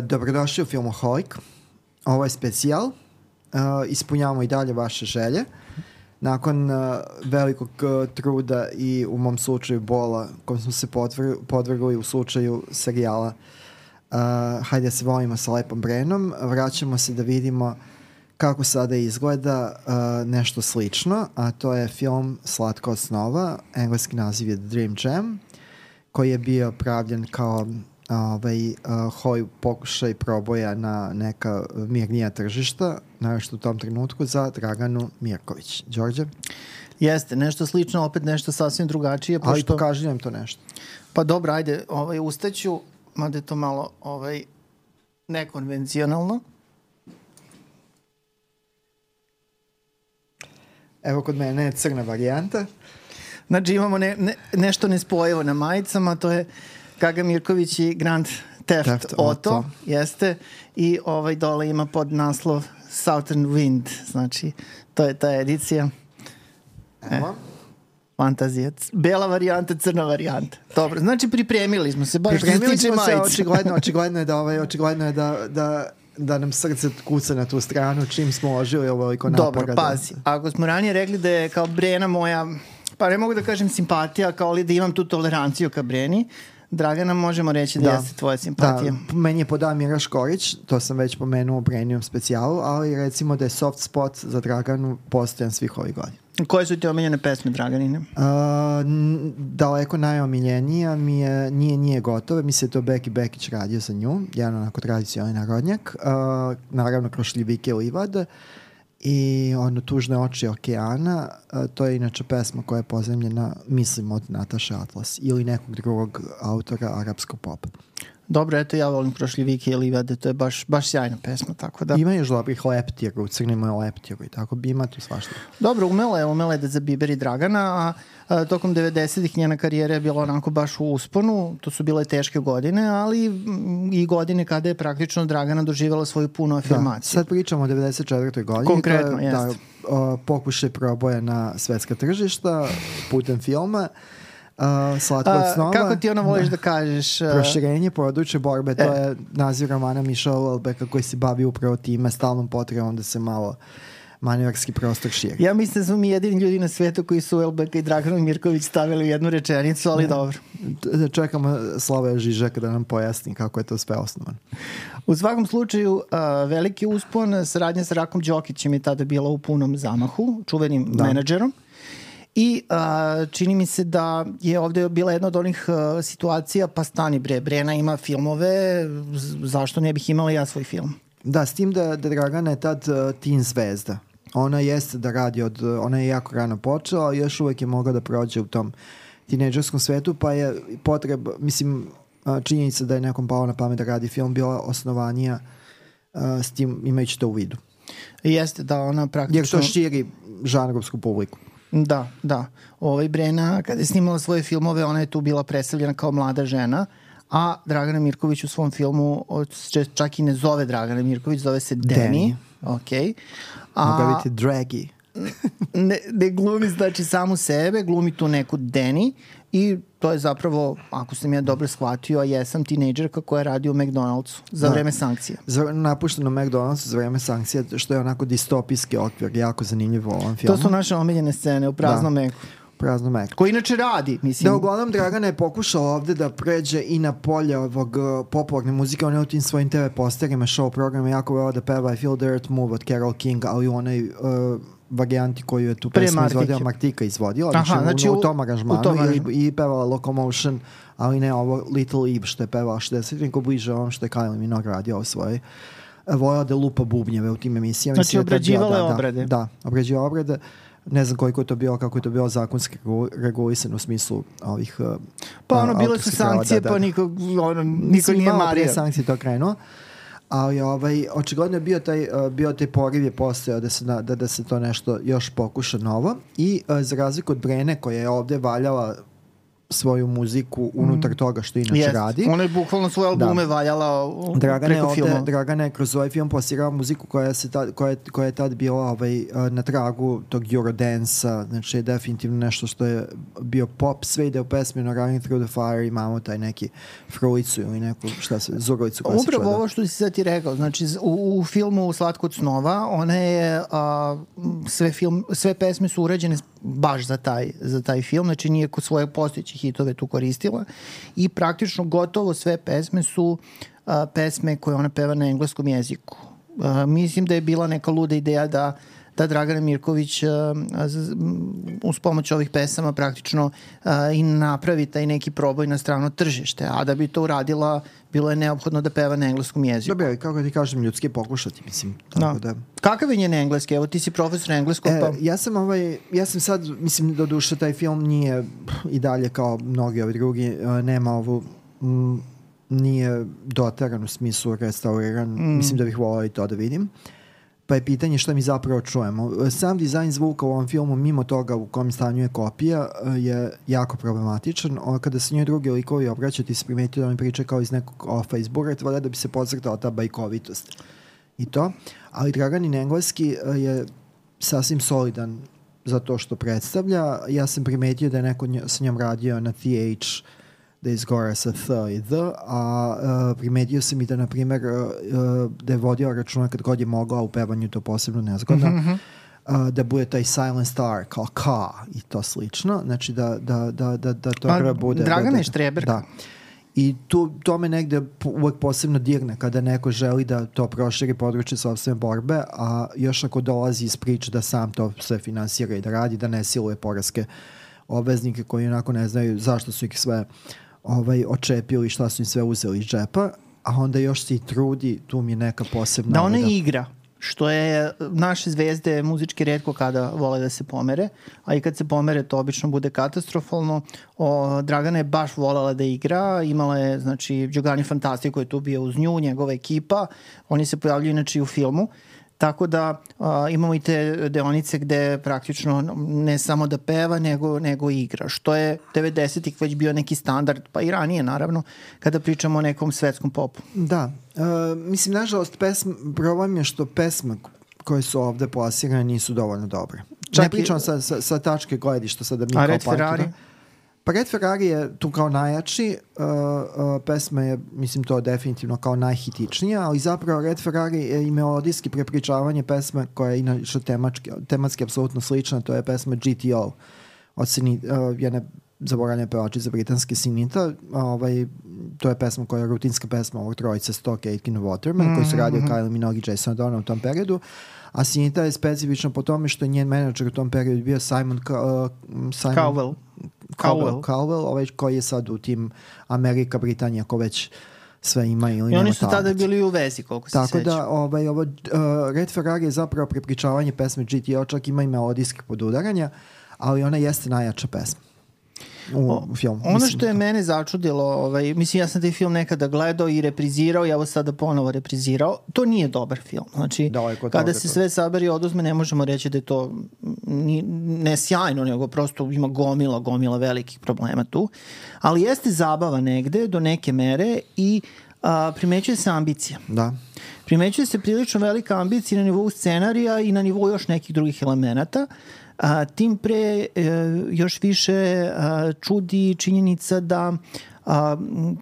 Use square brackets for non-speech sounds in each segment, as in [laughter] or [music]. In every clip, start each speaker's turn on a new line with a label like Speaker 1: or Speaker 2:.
Speaker 1: dobrodošli u Filmoholik. Ovo je specijal. Uh, ispunjavamo i dalje vaše želje. Nakon uh, velikog uh, truda i u mom slučaju bola kojom smo se podvr podvrgli u slučaju serijala uh, Hajde da se volimo sa Lepom Brenom, vraćamo se da vidimo kako sada izgleda uh, nešto slično, a to je film Slatko od snova, engleski naziv je The Dream Jam, koji je bio pravljen kao ovaj, uh, hoj pokušaj proboja na neka mirnija tržišta, naravno u tom trenutku za Draganu Mirković. Đorđe?
Speaker 2: Jeste, nešto slično, opet nešto sasvim drugačije.
Speaker 1: Pošto... Ali pokaži nam to nešto.
Speaker 2: Pa dobro, ajde, ovaj, ustaću, mada je to malo ovaj, nekonvencionalno.
Speaker 1: Evo kod mene je crna varijanta.
Speaker 2: Znači imamo ne, ne, nešto nespojivo na majicama, to je Kaga Mirković i Grand Theft, Theft Auto, Auto, jeste, i ovaj dole ima pod naslov Southern Wind, znači to je ta edicija.
Speaker 1: Evo. E,
Speaker 2: fantazija. Bela varijanta, crna varijanta. Dobro, znači pripremili smo se, baš
Speaker 1: pripremili smo se, očigledno, [laughs] očigledno je da, ovaj, očigledno je da, da da nam srce kuca na tu stranu čim smo ožili ovoliko napora.
Speaker 2: Dobro, pazi. Ako smo ranije rekli da je kao Brena moja, pa ne mogu da kažem simpatija, kao li da imam tu toleranciju ka Breni, Dragana, možemo reći da, da jeste tvoja simpatija.
Speaker 1: Da, meni je podao Mira Škorić, to sam već pomenuo u Brenium specijalu, ali recimo da je soft spot za Draganu postojan svih ovih godina.
Speaker 2: Koje su ti omiljene pesme Draganine? Uh,
Speaker 1: daleko najomiljenija mi je Nije, nije gotove. Mi se to Beki Bekić radio sa nju. Jedan onako tradicionalni narodnjak. Uh, naravno Krošljivike Livada i ono Tužne oči okeana. To je inače pesma koja je pozemljena, mislim, od Nataša Atlas ili nekog drugog autora arapskog popa.
Speaker 2: Dobro, eto ja volim Prošljivike i Livade, to je baš, baš sjajna pesma, tako da...
Speaker 1: Ima još dobrih leptiru, crnimo je leptiru i tako, ima tu svašta.
Speaker 2: Dobro, umela je, umela je da zabiberi Dragana, a, a tokom 90-ih njena karijera je bila onako baš u usponu, to su bile teške godine, ali i godine kada je praktično Dragana doživjela svoju punu da, afirmaciju.
Speaker 1: Da, sad pričamo o 94. godini.
Speaker 2: Konkretno, jeste.
Speaker 1: Da, pokušaj proboja na svetska tržišta putem filma uh, Slatko od snova.
Speaker 2: Kako ti ono voliš da, da kažeš?
Speaker 1: Uh... Proširenje područja borbe, to e. je naziv romana Miša Olbeka koji se bavi upravo time, stalnom potrebom da se malo manevarski prostor širi.
Speaker 2: Ja mislim da smo mi jedini ljudi na svetu koji su Elbeka i Dragan Mirković stavili u jednu rečenicu, ali ne. dobro.
Speaker 1: Da čekamo Slava Žižaka da nam pojasni kako je to sve osnovano.
Speaker 2: U svakom slučaju, uh, veliki uspon, saradnja sa Rakom Đokićem je tada bila u punom zamahu, čuvenim da. menadžerom. I uh, čini mi se da je ovde bila jedna od onih uh, situacija, pa stani bre, Brena ima filmove, zašto ne bih imala ja svoj film?
Speaker 1: Da, s tim da, da Dragana je tad uh, teen zvezda. Ona jeste da radi od, ona je jako rano počela, ali još uvek je mogla da prođe u tom tineđerskom svetu, pa je potreba, mislim, činjenica da je nekom pao na pamet da radi film bila osnovanija uh, s tim imajući to u vidu.
Speaker 2: Jeste, da ona praktično...
Speaker 1: Jer to širi žanrovsku publiku.
Speaker 2: Da, da. Ovaj Brena, kada je snimala svoje filmove, ona je tu bila predstavljena kao mlada žena, a Dragana Mirković u svom filmu čak i ne zove Dragana Mirković, zove se Deni. Ok.
Speaker 1: A, Moga biti Dragi.
Speaker 2: ne, ne glumi znači samu sebe, glumi tu neku Deni i to je zapravo, ako sam ja dobro shvatio, a jesam tinejdžerka koja radi u McDonald'su za da. vreme sankcija.
Speaker 1: Za, napušteno McDonald'su za vreme sankcija, što je onako distopijski okvir, jako zanimljivo u ovom filmu.
Speaker 2: To su naše omiljene scene u praznom da. meku
Speaker 1: prazno meku.
Speaker 2: Ko inače radi, mislim.
Speaker 1: Da, uglavnom Dragana je pokušala ovde da pređe i na polje ovog uh, popularne muzike. On je u tim svojim TV posterima, show programa jako veo da peva I Feel the Earth Move od Carol King, ali u onaj uh, varijanti koju je tu pesmu izvodila Martika izvodila, Aha, znači, znači u, u, tom aranžmanu u tom aranžmanu. i, i pevala Locomotion, ali ne ovo Little Eve što je pevala 60 neko bliže ovom što je Kylie Minogue radio ovo svoje voja da lupa bubnjeve u tim emisijama.
Speaker 2: Znači obrađivale
Speaker 1: da,
Speaker 2: obrade.
Speaker 1: Da, da obrađivale obrade. Ne znam koliko je to bilo, kako je to bilo zakonski regulisano u smislu ovih
Speaker 2: Pa ono, bile su sankcije, da, da. pa niko, ono, niko nije mario.
Speaker 1: sankcije to krenuo ali ovaj, očigledno je bio taj, uh, bio taj poriv je postojao da se, da, da se to nešto još pokuša novo i uh, za razliku od Brene koja je ovde valjala svoju muziku unutar toga što inače
Speaker 2: Jest.
Speaker 1: radi.
Speaker 2: Ona je bukvalno svoje albume da. valjala u,
Speaker 1: Dragana je
Speaker 2: preko
Speaker 1: ovde,
Speaker 2: filma.
Speaker 1: Dragana je kroz ovaj film plasirala muziku koja, se tad, koja, je, koja je tad bila ovaj, na tragu tog Eurodance-a, znači je definitivno nešto što je bio pop, sve ide u pesmi na Running Through the Fire, imamo taj neki frulicu ili neku, šta se, zurlicu koja
Speaker 2: Upravo
Speaker 1: se čuva.
Speaker 2: ovo što si sad ti rekao, znači u, u filmu Slatko od snova, ona je, a, sve, film, sve pesme su urađene baš za taj, za taj film, znači nije kod svoje postojeće hitove tu koristila i praktično gotovo sve pesme su a, pesme koje ona peva na engleskom jeziku. A, mislim da je bila neka luda ideja da da Dragana Mirković uh, uz pomoć ovih pesama praktično uh, i napravi taj neki proboj na strano tržište, a da bi to uradila bilo je neophodno da peva na engleskom jeziku.
Speaker 1: Dobro, kako ti kažem, ljudski pokušati, mislim. Tako da. da.
Speaker 2: Kakav je njen engleski? Evo ti si profesor engleskog,
Speaker 1: e,
Speaker 2: pa...
Speaker 1: Ja sam, ovaj, ja sam sad, mislim, do duše taj film nije i dalje kao mnogi ovi drugi, uh, nema ovu m, nije dotaran u smislu restauriran, mm. mislim da bih volao i to da vidim. Uh, pa je pitanje šta mi zapravo čujemo. Sam dizajn zvuka u ovom filmu, mimo toga u kom stanju je kopija, je jako problematičan. Kada se njoj drugi likovi obraćaju, ti se primetio da oni pričaju kao iz nekog ofa iz bureta, da bi se podcrtala ta bajkovitost. I to. Ali Draganin engleski je sasvim solidan za to što predstavlja. Ja sam primetio da je neko sa njom radio na TH da izgora sa th i th, a uh, primetio sam i da, na primer, uh, da je vodio računa kad god je mogao u pevanju to posebno nezgodno, mm -hmm. Uh, da bude taj silent star kao ka i to slično, znači da, da, da, da, da to treba bude...
Speaker 2: Dragana
Speaker 1: da, da. Da. I tu, to me negde uvek posebno dirne kada neko želi da to proširi područje sobstvene borbe, a još ako dolazi iz priče da sam to sve finansira i da radi, da ne siluje poraske obveznike koji onako ne znaju zašto su ih sve uh, ovaj, očepili šta su im sve uzeli iz džepa, a onda još se i trudi, tu mi je neka posebna...
Speaker 2: Da ona igra, što je naše zvezde muzički redko kada vole da se pomere, a i kad se pomere to obično bude katastrofalno. O, Dragana je baš volela da igra, imala je, znači, Giovanni Fantastico je tu bio uz nju, njegova ekipa, oni se pojavljaju inače i u filmu. Uh, Tako da a, imamo i te deonice gde praktično ne samo da peva, nego, nego igra, što je 90-ih već bio neki standard, pa i ranije naravno, kada pričamo o nekom svetskom popu.
Speaker 1: Da, uh, mislim, nažalost, pesm, problem je što pesme koje su ovde plasirane nisu dovoljno dobre. Čak ne pričam i... sa, sa, sa tačke gledišta sada mi
Speaker 2: A Red Ferrari? Da,
Speaker 1: Red Ferrari je tu kao najjači, uh, uh, pesma je, mislim, to definitivno kao najhitičnija, ali zapravo Red Ferrari je i melodijski prepričavanje pesme koja je inače tematski, tematski apsolutno slična, to je pesma GTO od Sini, uh, jedne zaboravljene pevači britanske Sinita. Ovaj, to je pesma koja je rutinska pesma ovog trojice Stock, Aitken Waterman, mm -hmm. koji su radio mm-hmm. Kylie Minogue i Jason Donna u tom periodu. A Sinita je specifična po tome što je njen menadžer u tom periodu bio Simon, uh,
Speaker 2: Simon Cowell.
Speaker 1: Cowell. Cowell, ovaj koji je sad u tim Amerika, Britanija, ko već sve ima ili
Speaker 2: I oni su tada bili u vezi, koliko se
Speaker 1: Tako da, ovaj, ovo, uh, Red Ferrari je zapravo prepričavanje pesme GTO, čak ima i melodijskih podudaranja, ali ona jeste najjača pesma u filmu.
Speaker 2: Ono što je da. mene začudilo, ovaj, mislim ja sam taj film nekada gledao i reprizirao i evo sada ponovo reprizirao, to nije dobar film. Znači,
Speaker 1: Daleko
Speaker 2: kada se sve saberi i oduzme, ne možemo reći da je to ni, ne sjajno, nego prosto ima gomila, gomila velikih problema tu. Ali jeste zabava negde do neke mere i a, primećuje se ambicija.
Speaker 1: Da.
Speaker 2: Primećuje se prilično velika ambicija na nivou scenarija i na nivou još nekih drugih elemenata. A, tim pre e, još više a, čudi činjenica da a,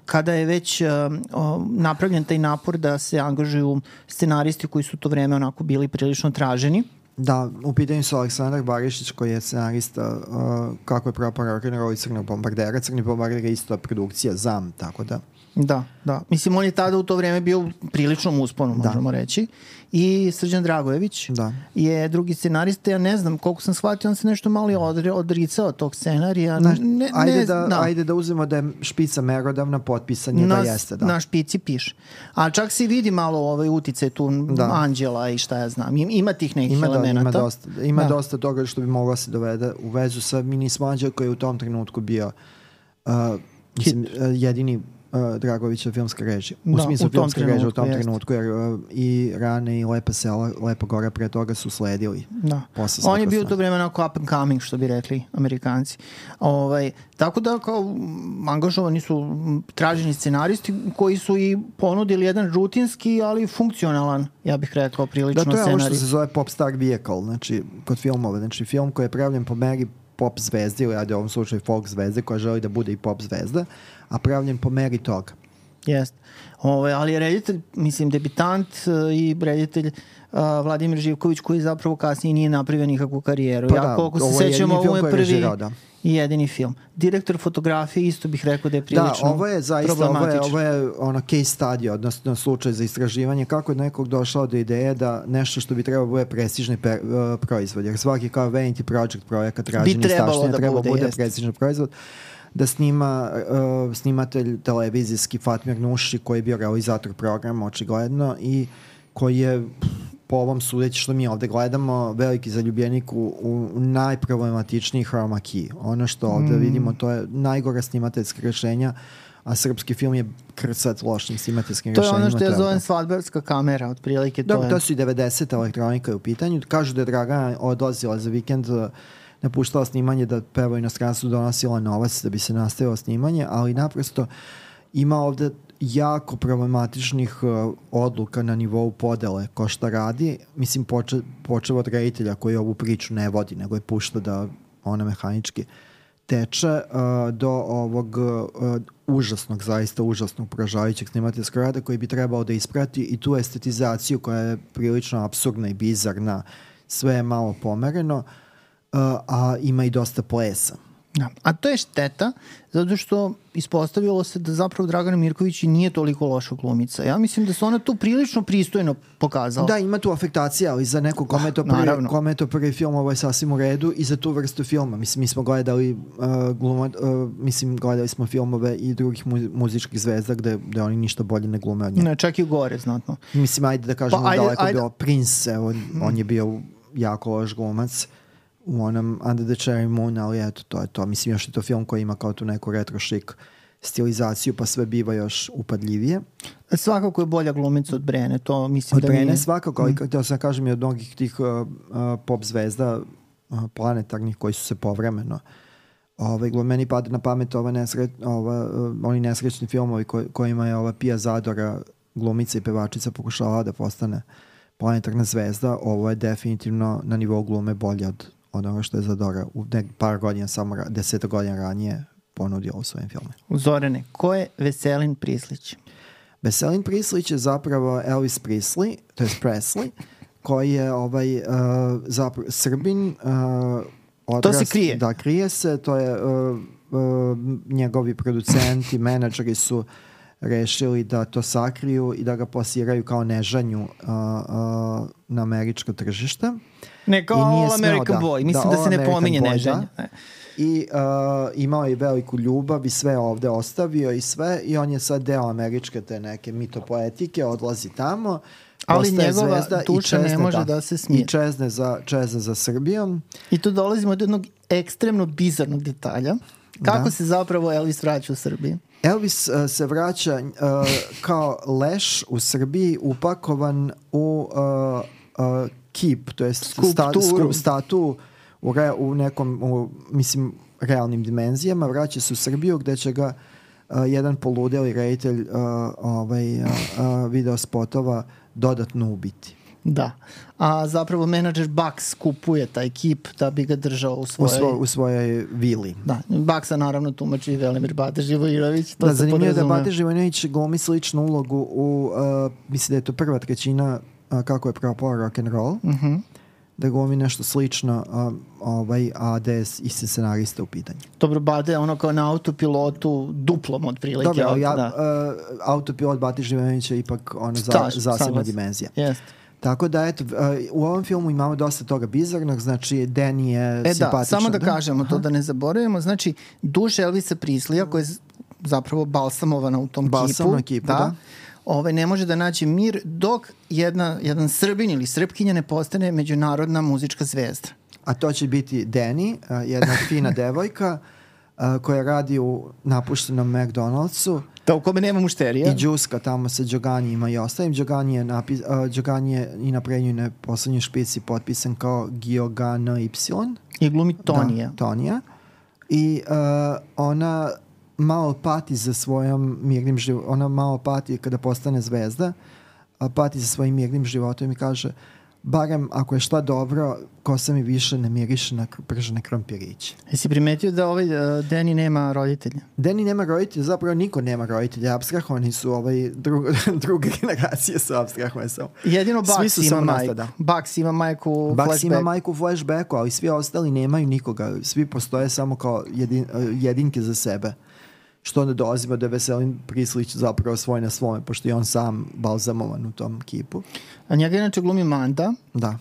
Speaker 2: kada je već a, a, napravljen taj napor da se angažuju scenaristi koji su to vreme onako bili prilično traženi,
Speaker 1: Da, u pitanju su Aleksandar Barišić koji je scenarista uh, kako je propao rock'n'roll i Crnog bombardera. Crni bombarder je isto produkcija ZAM, tako da...
Speaker 2: Da, da. Mislim, on je tada u to vreme bio prilično usponu, da. možemo reći. I Srđan Dragojević
Speaker 1: da.
Speaker 2: je drugi scenarista. Ja ne znam koliko sam shvatio, on se nešto malo odri, odricao tog scenarija. Ne,
Speaker 1: ne, ajde, da, da. ajde da uzmemo da je špica merodavna, potpisan je da jeste. Da.
Speaker 2: Na špici piše. A čak se vidi malo ovaj utice tu da. Anđela i šta ja znam. Ima tih nekih ima elemenata.
Speaker 1: Da, ima dosta, ima da. dosta toga što bi moglo da se dovede u vezu sa Mini Smađa koji je u tom trenutku bio uh, mislim, jedini uh, Dragovića filmska režija. U
Speaker 2: Da,
Speaker 1: smislu
Speaker 2: u
Speaker 1: filmska režija u tom
Speaker 2: trenutku,
Speaker 1: trenutku, jer uh, i Rane i Lepa sela, Lepa gora pre toga su sledili.
Speaker 2: Da.
Speaker 1: Posle
Speaker 2: On je bio to vreme onako up and coming, što bi rekli amerikanci. Ovaj, tako da kao angažovani su traženi scenaristi koji su i ponudili jedan rutinski, ali funkcionalan, ja bih rekao, prilično
Speaker 1: Da, to je ovo što
Speaker 2: scenarij.
Speaker 1: se zove pop star vehicle, znači kod filmova. Znači film koji je pravljen po meri pop zvezde, ili ajde u ovom slučaju folk zvezde, koja želi da bude i pop zvezda, a pravljen po meri toga.
Speaker 2: Jest. Ove, ali je reditelj, mislim, debitant e, i reditelj uh, Vladimir Živković koji zapravo kasnije nije napravio nikakvu karijeru.
Speaker 1: Pa
Speaker 2: ja
Speaker 1: da,
Speaker 2: koliko se sećam, ovo je prvi
Speaker 1: režirao, da.
Speaker 2: i jedini film. Direktor fotografije isto bih rekao da je prilično
Speaker 1: Da, ovo je zaista, ovo je, ovo je ono case study, odnosno slučaj za istraživanje kako je nekog došao do ideje da nešto što bi trebalo bude prestižni pe, uh, proizvod, jer svaki kao vanity project projekat rađen
Speaker 2: trebalo
Speaker 1: taštine
Speaker 2: da
Speaker 1: treba
Speaker 2: bude,
Speaker 1: bude prestižni proizvod da snima uh, snimatelj televizijski Fatmir Nuši koji je bio realizator programa očigledno i koji je po ovom sudeći što mi ovde gledamo veliki zaljubljenik u, u najproblematičniji chroma key. Ono što ovde
Speaker 2: Mm.
Speaker 1: vidimo to je najgora snimateljska rešenja a srpski film je krcat lošim snimateljskim
Speaker 2: To je
Speaker 1: rešenjima.
Speaker 2: ono što ja
Speaker 1: treba.
Speaker 2: zovem svadbarska kamera, otprilike to
Speaker 1: Da,
Speaker 2: je.
Speaker 1: to su i 90. elektronika je u pitanju. Kažu da je Dragana odlazila za vikend uh, napuštala snimanje da peva u inostranstvu donosila novac da bi se nastavilo snimanje, ali naprosto ima ovde jako problematičnih uh, odluka na nivou podele ko šta radi. Mislim, poče, počeo od reditelja koji ovu priču ne vodi, nego je pušta da ona mehanički teče uh, do ovog uh, užasnog, zaista užasnog poražavajućeg snimateljskog rada koji bi trebao da isprati i tu estetizaciju koja je prilično absurdna i bizarna, sve je malo pomereno, uh, a ima i dosta plesa.
Speaker 2: Da. A to je šteta, zato što ispostavilo se da zapravo Dragana Mirković i nije toliko loša glumica. Ja mislim da se ona tu prilično pristojno pokazala.
Speaker 1: Da, ima tu afektacija, ali za nekog kome je to prvi,
Speaker 2: naravno.
Speaker 1: kome je to prvi film, ovo je sasvim u redu i za tu vrstu filma. Mislim, mi smo gledali uh, gluma, uh, mislim, gledali smo filmove i drugih mu, muzičkih zvezda gde, gde oni ništa bolje ne glume od njega.
Speaker 2: Ne, čak i gore, znatno.
Speaker 1: Mislim, ajde da kažemo
Speaker 2: Pa, ajde,
Speaker 1: daleko
Speaker 2: ajde.
Speaker 1: bilo Prince, evo, on je bio jako loš glumac u onom Under the Cherry Moon, ali eto, to je to. Mislim, još je to film koji ima kao tu neku retro chic stilizaciju, pa sve biva još upadljivije.
Speaker 2: Svakako je bolja glumica od Brene, to mislim
Speaker 1: Od
Speaker 2: da
Speaker 1: Brene
Speaker 2: nije.
Speaker 1: svakako, ali mm. sam kažem i od mnogih tih uh, uh, pop zvezda uh, planetarnih koji su se povremeno Ovaj, meni pada na pamet ova nesre, ova, uh, oni nesrećni filmovi koj, kojima je ova Pia Zadora glumica i pevačica pokušala da postane planetarna zvezda. Ovo je definitivno na nivou glume bolje od, od onoga što je Zadora u nek, par godina, samo ra, deseta godina ranije ponudila u svojim filmima.
Speaker 2: Zorane, ko je Veselin Prislić?
Speaker 1: Veselin Prislić je zapravo Elvis Presley, to je Presley, koji je ovaj, uh, zapravo Srbin. Uh, odrast,
Speaker 2: se krije.
Speaker 1: Da, krije se. To je uh, uh, njegovi producenti, menadžeri su rešili da to sakriju i da ga plasiraju kao nežanju uh, uh, na američko tržište.
Speaker 2: Ne, kao All American
Speaker 1: da-
Speaker 2: Boy. Mislim
Speaker 1: da,
Speaker 2: da, se ne pominje neženje.
Speaker 1: da.
Speaker 2: Ne.
Speaker 1: I uh, imao je veliku ljubav i sve ovde ostavio i sve i on je sad deo američke te neke mitopoetike, odlazi tamo
Speaker 2: Ali njegova
Speaker 1: i
Speaker 2: duša ne
Speaker 1: čezne,
Speaker 2: može da se smije.
Speaker 1: I čezne za, čezne za Srbijom.
Speaker 2: I tu dolazimo do jednog ekstremno bizarnog detalja. Kako
Speaker 1: Da.
Speaker 2: se zapravo Elvis vraća u Srbiji?
Speaker 1: Elvis uh, se vraća uh, kao leš u Srbiji upakovan u uh, uh, kip, to je sta,
Speaker 2: Skulpturu.
Speaker 1: skru- statu u, re, u nekom, u, mislim, realnim dimenzijama, vraća se u Srbiju gde će ga uh, jedan poludeli reditelj uh, ovaj, uh, uh, video spotova dodatno ubiti.
Speaker 2: Da. A zapravo menadžer Bax kupuje taj kip da bi ga držao u
Speaker 1: U,
Speaker 2: svojoj...
Speaker 1: svo, u svojoj vili.
Speaker 2: Da, Baksa naravno tumači i Velimir Bata Živojirović. To
Speaker 1: da, zanimljivo je da. Bate Živojinović glumi sličnu ulogu u, uh, mislim da je to prva trećina uh, kako je propao rock and roll.
Speaker 2: Uh -huh.
Speaker 1: da glumi nešto slično, a, ovaj, a da je s- isti scenarista u pitanju.
Speaker 2: Dobro, Bade ono kao na autopilotu duplom otprilike.
Speaker 1: Dobro, ali ja,
Speaker 2: da.
Speaker 1: uh, autopilot Bati Živojinović je ipak ona za, zasebna dimenzija.
Speaker 2: Jeste.
Speaker 1: Tako da, eto, uh, u ovom filmu imamo dosta toga bizarnog, znači Danny je
Speaker 2: E da,
Speaker 1: simpatičan.
Speaker 2: samo da, kažemo to da ne zaboravimo. Znači, duša Elvisa Prislija koja je zapravo balsamovana u tom
Speaker 1: Balsamna
Speaker 2: kipu.
Speaker 1: kipu, da.
Speaker 2: Ovaj, ne može da nađe mir dok jedna, jedan Srbin ili Srpkinja ne postane međunarodna muzička zvezda.
Speaker 1: A to će biti Danny, uh, jedna [laughs] fina devojka uh, koja radi u napuštenom McDonald'su
Speaker 2: Da, u kome nema mušterija.
Speaker 1: I Džuska tamo sa Đoganjima i ostalim. Đogani je, napis, uh, Đogani je i na prednjoj na poslednjoj špici potpisan kao Giogana Y.
Speaker 2: I glumi Tonija.
Speaker 1: Da, Tonija. I uh, ona malo pati za svojom mirnim životom. Ona malo pati kada postane zvezda, a pati za svojim mirnim životom i kaže barem ako je šta dobro, kosa mi više ne miriše na pržene krompiriće.
Speaker 2: Jesi primetio da ovaj uh, Deni nema roditelja?
Speaker 1: Deni nema roditelja, zapravo niko nema roditelja, abstrahovani su ovaj drug, [laughs] druge generacije su abstrahovane samo.
Speaker 2: Jedino Bugs ima majku.
Speaker 1: Da.
Speaker 2: Bugs ima majku u
Speaker 1: Bugs ima majku u flashbacku, ali svi ostali nemaju nikoga. Svi postoje samo kao jedin, jedinke za sebe što onda dolazimo da je Veselin Prislić zapravo svoj na svome, pošto je on sam balzamovan u tom kipu.
Speaker 2: A njega inače glumi Manda.
Speaker 1: Da,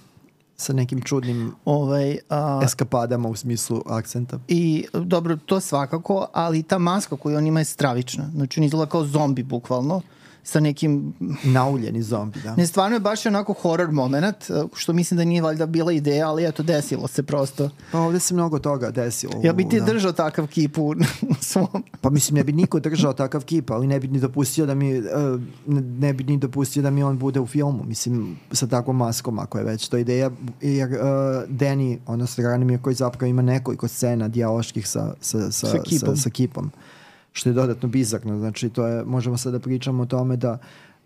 Speaker 1: sa nekim čudnim
Speaker 2: ovaj, a,
Speaker 1: eskapadama u smislu akcenta.
Speaker 2: I dobro, to svakako, ali ta maska koju on ima je stravična. Znači on izgleda kao zombi bukvalno sa nekim...
Speaker 1: Nauljeni zombi, da.
Speaker 2: Ne, stvarno je baš onako horror moment, što mislim da nije valjda bila ideja, ali eto, desilo se prosto.
Speaker 1: Pa ovde se mnogo toga desilo.
Speaker 2: Ja bi ti
Speaker 1: da.
Speaker 2: držao takav kip u, [laughs] u svom...
Speaker 1: Pa mislim, ne bi niko držao takav kip, ali ne bi ni dopustio da mi, uh, ne bi ni dopustio da mi on bude u filmu, mislim, sa takvom maskom, ako je već to ideja, jer uh, Danny, odnosno Ranimir, koji zapravo ima nekoliko scena dijaloških sa, sa, sa,
Speaker 2: Sa kipom.
Speaker 1: sa, sa kipom što je dodatno bizarno. Znači, to je, možemo sad da pričamo o tome da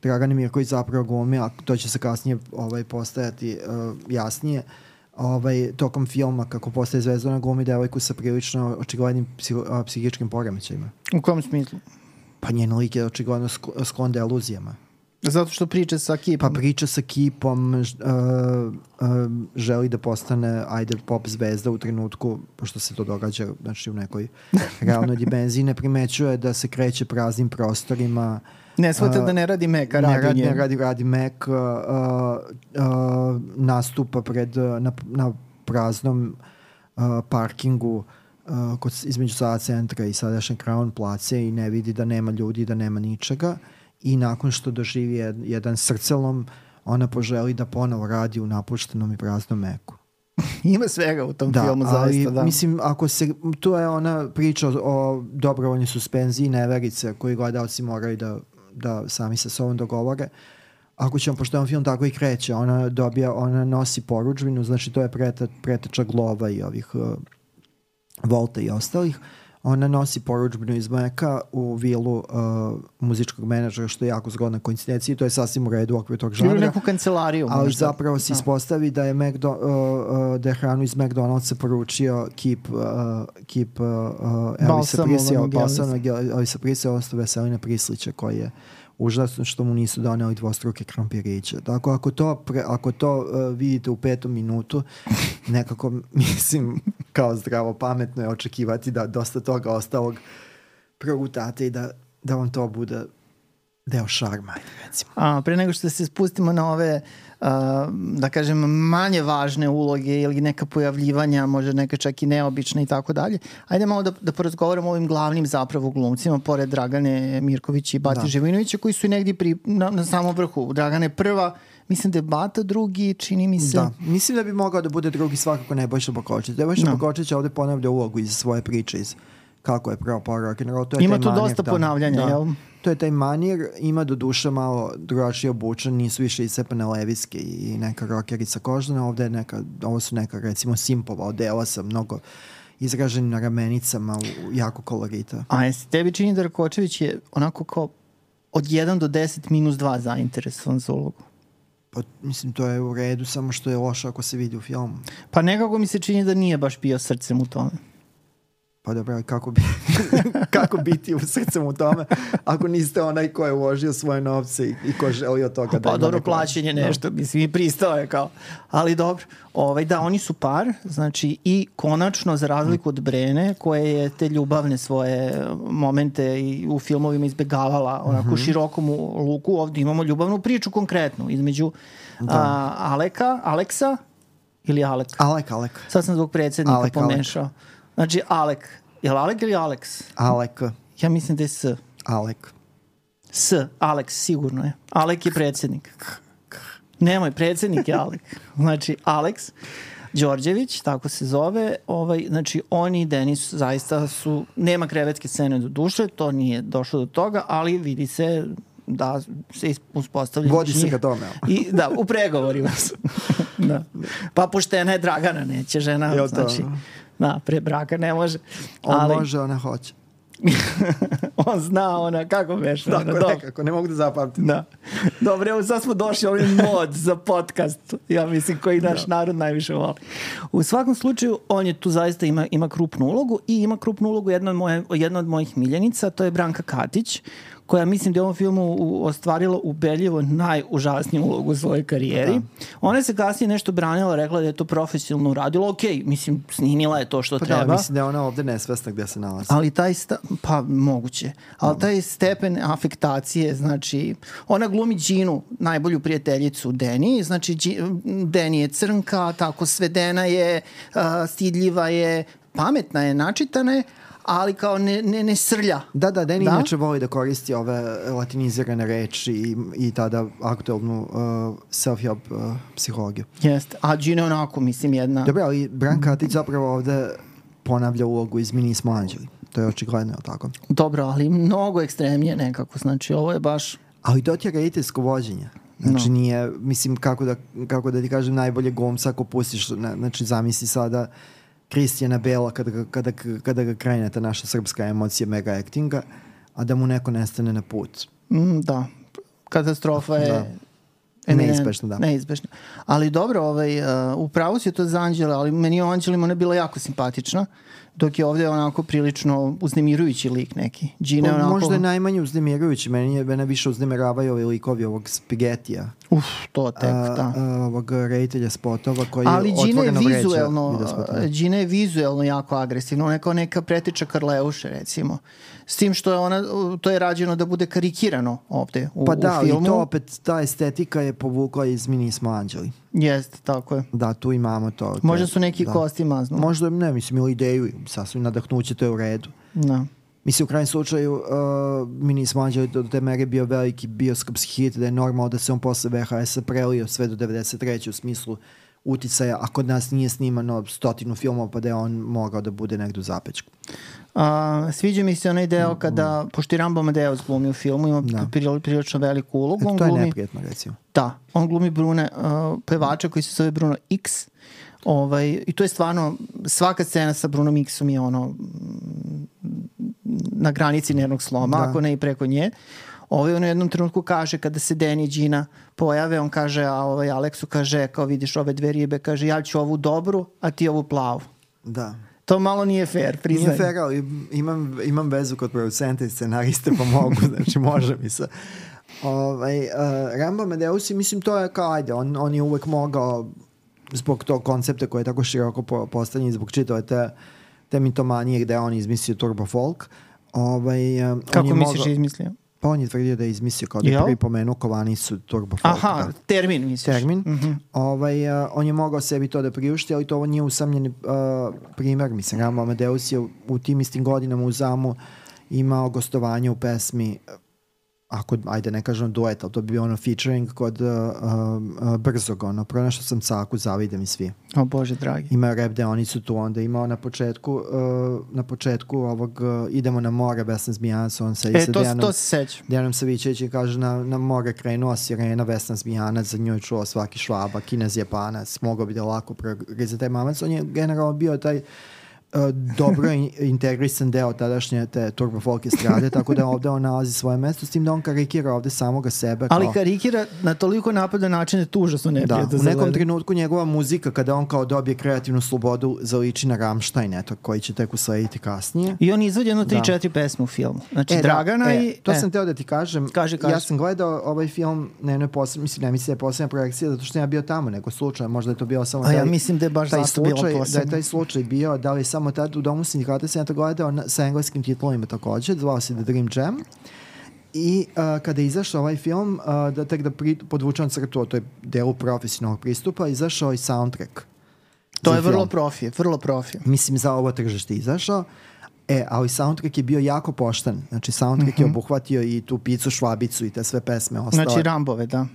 Speaker 1: Dragan Mirković zapravo glumi, a to će se kasnije ovaj, postajati uh, jasnije, ovaj, tokom filma kako postaje zvezdana glumi devojku sa prilično očiglednim psiho, psihičkim poremećajima.
Speaker 2: U kom smislu?
Speaker 1: Pa njen lik je očigledno sk- sklon deluzijama.
Speaker 2: Zato što priča sa kipom.
Speaker 1: Pa priča sa kipom, uh, uh, želi da postane, ajde, pop zvezda u trenutku, pošto se to događa, znači u nekoj [laughs] realnoj dimenziji, ne primećuje da se kreće praznim prostorima,
Speaker 2: ne shvata
Speaker 1: a,
Speaker 2: da ne radi meka,
Speaker 1: ne
Speaker 2: radi,
Speaker 1: radi,
Speaker 2: njen.
Speaker 1: ne radi, radi Mac, uh, uh, nastupa pred, uh, na, na praznom uh, parkingu uh, kod, između sada centra i sadašnje Crown place i ne vidi da nema ljudi, da nema ničega i nakon što doživi jed, jedan srcelom, ona poželi da ponovo radi u napuštenom i praznom meku. [laughs]
Speaker 2: Ima svega u tom
Speaker 1: Da,
Speaker 2: filmu,
Speaker 1: ali
Speaker 2: zaista, da.
Speaker 1: mislim, ako se, to je ona priča o, o dobrovoljnoj suspenziji neverice koji gledalci moraju da, da sami sa sobom dogovore. Ako ćemo, pošto je on film tako i kreće, ona dobija, ona nosi poručbinu, znači to je preta, preteča glova i ovih uh, Volta i ostalih. Ona nosi poručbinu iz Meka u vilu uh, muzičkog menadžera, što je jako zgodna koincidencija i to je sasvim u redu u okviru tog
Speaker 2: Ili
Speaker 1: žanra.
Speaker 2: neku kancelariju.
Speaker 1: Ali
Speaker 2: možda.
Speaker 1: zapravo se
Speaker 2: Da.
Speaker 1: ispostavi da je, McDo, uh, uh, da je hranu iz McDonald'sa poručio kip, uh, kip uh, uh,
Speaker 2: Balsamovanog
Speaker 1: Prisija,
Speaker 2: Elvisa
Speaker 1: Prisija, ostao Veselina Prislića koji je užasno što mu nisu doneli dvostruke krompiriće. Tako ako to, pre, ako to uh, vidite u petom minutu, [laughs] nekako mislim kao zdravo pametno je očekivati da dosta toga ostalog progutate i da, da vam to bude deo šarma, recimo.
Speaker 2: A, pre nego što se spustimo na ove a, da kažem manje važne uloge ili neka pojavljivanja, možda neka čak i neobične i tako dalje. Ajde malo da, da porazgovaramo o ovim glavnim zapravo glumcima, pored Dragane Mirkovića i Bate
Speaker 1: Da.
Speaker 2: Živojinovića, koji su negdje pri, na, na samom vrhu. Dragane prva, mislim da je Bata drugi, čini mi se.
Speaker 1: Da, mislim da bi mogao da bude drugi svakako Nebojša Bokočić. Nebojša
Speaker 2: Da.
Speaker 1: Bokočić ovde ponavlja ulogu iz svoje priče iz kako je propao rock'n'roll. To je
Speaker 2: Ima tu dosta
Speaker 1: da.
Speaker 2: ponavljanja,
Speaker 1: da.
Speaker 2: jel?
Speaker 1: To je taj manir, ima do duše malo drugačije obučen, nisu više iscepane leviske i neka rockerica kožana, ovde je neka, ovo su neka recimo simpova odela sa mnogo izraženim na ramenicama, u, jako kolorita.
Speaker 2: A jesi tebi čini da Rakočević je onako kao od 1 do 10 minus 2 zainteresovan za ulogu?
Speaker 1: Pa, mislim, to je u redu, samo što je loše ako se vidi u filmu.
Speaker 2: Pa nekako mi se čini da nije baš bio srcem u tome.
Speaker 1: Pa dobro, kako, bi, [laughs] kako biti u srcem u tome ako niste onaj ko je uložio svoje novce i, i ko želi od toga da
Speaker 2: Pa dobro,
Speaker 1: neko-
Speaker 2: plaćenje nešto, mislim, i pristao je kao. Ali dobro, ovaj, da, oni su par, znači i konačno, za razliku od Brene, koje je te ljubavne svoje momente i u filmovima izbegavala onako
Speaker 1: Mhm.
Speaker 2: u širokom luku, ovdje imamo ljubavnu priču konkretnu između a, Aleka, Aleksa ili Alek?
Speaker 1: Alek, Alek.
Speaker 2: Sad sam zbog predsjednika
Speaker 1: Alek, Alek.
Speaker 2: pomešao. Znači, Alek. Je li Alek ili Aleks?
Speaker 1: Alek,
Speaker 2: Ja mislim da je S.
Speaker 1: Alek.
Speaker 2: S, Aleks, sigurno je. Alek je predsjednik. Nemoj, predsjednik je Alek. [laughs] Znači, Aleks. Đorđević, tako se zove. Ovaj, znači, oni i Denis zaista su, nema krevetske scene do duše, to nije došlo do toga, ali vidi se da se uspostavlja
Speaker 1: Vodi se ka tome.
Speaker 2: I, da, u pregovorima su. [laughs] da. Pa poštena je Dragana, neće žena, Jel znači, da, pre braka ne može.
Speaker 1: On ali, može, ona hoće. [laughs]
Speaker 2: on zna ona, kako veš?
Speaker 1: Tako ona, nekako, ne mogu da zapamtim.
Speaker 2: Da. Dobro, evo sad smo došli ovaj mod za podcast, ja mislim, koji naš da. narod najviše voli. U svakom slučaju, on je tu zaista ima, ima krupnu ulogu i ima krupnu ulogu jedna od, moje, jedna od mojih miljenica, to je Branka Katić, koja mislim da je u ovom filmu ostvarila ubedljivo najužasniju ulogu u svojoj karijeri. Da. Ona se kasnije nešto branila, rekla da je to profesionalno uradilo. Ok, mislim, snimila je to što
Speaker 1: pa
Speaker 2: treba.
Speaker 1: Da, mislim da je ona ovde nesvesna gde se nalazi.
Speaker 2: Ali taj, sta, pa moguće, ali da. taj stepen afektacije, znači, ona glumi Ginu, najbolju prijateljicu Deni, znači Deni je crnka, tako svedena je, uh, stidljiva je, pametna je, načitana je, ali kao ne, ne, ne srlja.
Speaker 1: Da, da, Deni da? inače voli da koristi ove latinizirane reči i, i tada aktualnu uh, self-help uh, psihologiju.
Speaker 2: Jeste, a Gina onako, mislim, jedna...
Speaker 1: Dobro, ali Branka ti zapravo ovde ponavlja ulogu iz Mini smo anđeli. To je očigledno, je tako?
Speaker 2: Dobro, ali mnogo ekstremnije nekako, znači ovo je baš...
Speaker 1: Ali to ti je rediteljsko vođenje. Znači no. nije, mislim, kako da, kako da ti kažem, najbolje gomca ako pustiš, znači zamisli sada Kristijana Bela kada, ga, kada, kada ga krene ta naša srpska emocija mega actinga, a da mu neko nestane na put.
Speaker 2: Mm, da, katastrofa je da.
Speaker 1: Neizbešno, da.
Speaker 2: Neizbešno. Ali dobro, ovaj, uh, upravo si to za Anđela, ali meni je Anđelima ona bila jako simpatična. Dok je ovde onako prilično uznemirujući lik neki. Gina
Speaker 1: pa,
Speaker 2: onako...
Speaker 1: Možda je najmanje uznemirujući, meni je mene više uznemiravaju ovi likovi ovog spagetija.
Speaker 2: Uf, to tek, da.
Speaker 1: A, ovog reditelja spotova koji
Speaker 2: Ali
Speaker 1: je
Speaker 2: otvoreno je vizuelno, Gina je vizuelno jako agresivna, ona je kao neka pretiča Karleuše recimo. S tim što je ona, to je rađeno da bude karikirano ovde u,
Speaker 1: pa da,
Speaker 2: u filmu.
Speaker 1: Pa da, i to opet, ta estetika je povukla iz Mini smo anđeli.
Speaker 2: Jeste, tako je.
Speaker 1: Da, tu imamo to. to
Speaker 2: Možda su neki
Speaker 1: da.
Speaker 2: kosti maznu.
Speaker 1: Možda, ne, mislim, ili ideju, sasvim nadahnuće, to je u redu.
Speaker 2: Da.
Speaker 1: Mislim, u krajem slučaju, uh, mi nismo anđeli do te mere bio veliki bioskopski hit, da je normalno da se on posle VHS-a prelio sve do 93. u smislu uticaja, a kod nas nije snimano stotinu filmova, pa da je on mogao da bude negdje u zapečku.
Speaker 2: A, sviđa mi se onaj deo kada, pošto je Rambo Amadeus glumi u filmu, ima da. prilično veliku ulogu.
Speaker 1: E, to je glumi, neprijetno, recimo.
Speaker 2: Da, on glumi Brune, uh, pevača koji se zove Bruno X. Ovaj, I to je stvarno, svaka scena sa Brunom X-om je ono na granici nervnog sloma, da. ako ne i preko nje. Ovaj on u jednom trenutku kaže kada se Deni i Gina pojave, on kaže, a ovaj Aleksu kaže, kao vidiš ove dve ribe, kaže ja ću ovu dobru, a ti ovu plavu.
Speaker 1: Da.
Speaker 2: To malo nije fair, priznaj.
Speaker 1: Nije fair, ali imam, imam vezu kod producenta i scenariste, pa mogu, [laughs] znači može mi se. Ovaj, uh, Rambo Medeusi, mislim, to je kao, ajde, on, on je uvek mogao zbog tog koncepta koji je tako široko po, postavljen, zbog čitave te, te mitomanije gde on izmislio Turbo Folk. Ovaj,
Speaker 2: uh, Kako misliš mogao, izmislio?
Speaker 1: Pa on je tvrdio da je izmislio kao da je prvi pomenuo Kovanicu Turbo.
Speaker 2: Aha, da. termin misliš.
Speaker 1: Termin. Mm -hmm. ovaj, uh, on je mogao sebi to da priušti, ali to ovo nije usamljeni uh, primer. Mislim, Rambo Amadeus je u tim istim godinama u Zamu imao gostovanje u pesmi ako, ajde ne kažem duet, ali to bi bio ono featuring kod uh, uh, Brzog, ono, pronašao sam caku, zavide mi svi.
Speaker 2: O Bože dragi.
Speaker 1: Ima rap deonicu tu, onda imao na početku, uh, na početku ovog uh, Idemo na more, Vesna Zmijanac, on se
Speaker 2: e, to, Dejanom, to se seća.
Speaker 1: Dejanom Savićević i kaže na, na more krenuo sirena, Vesna Zmijanac, za njoj čuo svaki švaba, kinez Japanac, mogao bi da lako za taj mamac, on je generalno bio taj uh, dobro integrisan deo tadašnje te turbo folk estrade, [laughs] tako da ovde on nalazi svoje mesto, s tim da on karikira ovde samoga sebe.
Speaker 2: Ali kao... karikira na toliko napada načine tu užasno ne
Speaker 1: da, u nekom trenutku njegova muzika, kada on kao dobije kreativnu slobodu, zaliči na Rammstein, eto, koji će tek uslediti kasnije.
Speaker 2: I on izvodi jedno 3-4 da. pesme u filmu. Znači, e, Dragana da, e, i...
Speaker 1: To e. sam teo da ti kažem. Kaže, kaže. Ja sam gledao ovaj film na jednoj posle, mislim, ne mislim da je poslednja projekcija, zato što ja bio tamo neko slučaj, možda je to bio samo
Speaker 2: A taj, ja mislim da je baš
Speaker 1: taj slučaj, Da je taj slučaj bio, da li samo tad u domu sindikata sam ja to gledao na, sa engleskim titlovima takođe, zvao se The Dream Jam. I uh, kada je izašao ovaj film, uh, da tek da pri, podvučam crtu, to je delu profesionalnog pristupa, izašao i soundtrack.
Speaker 2: To je film. vrlo profi, vrlo profi.
Speaker 1: Mislim, za ovo tržište izašao. E, ali soundtrack je bio jako pošten. Znači, soundtrack mm -hmm. je mhm. obuhvatio i tu picu švabicu i te sve pesme ostale.
Speaker 2: Znači, Rambove, da.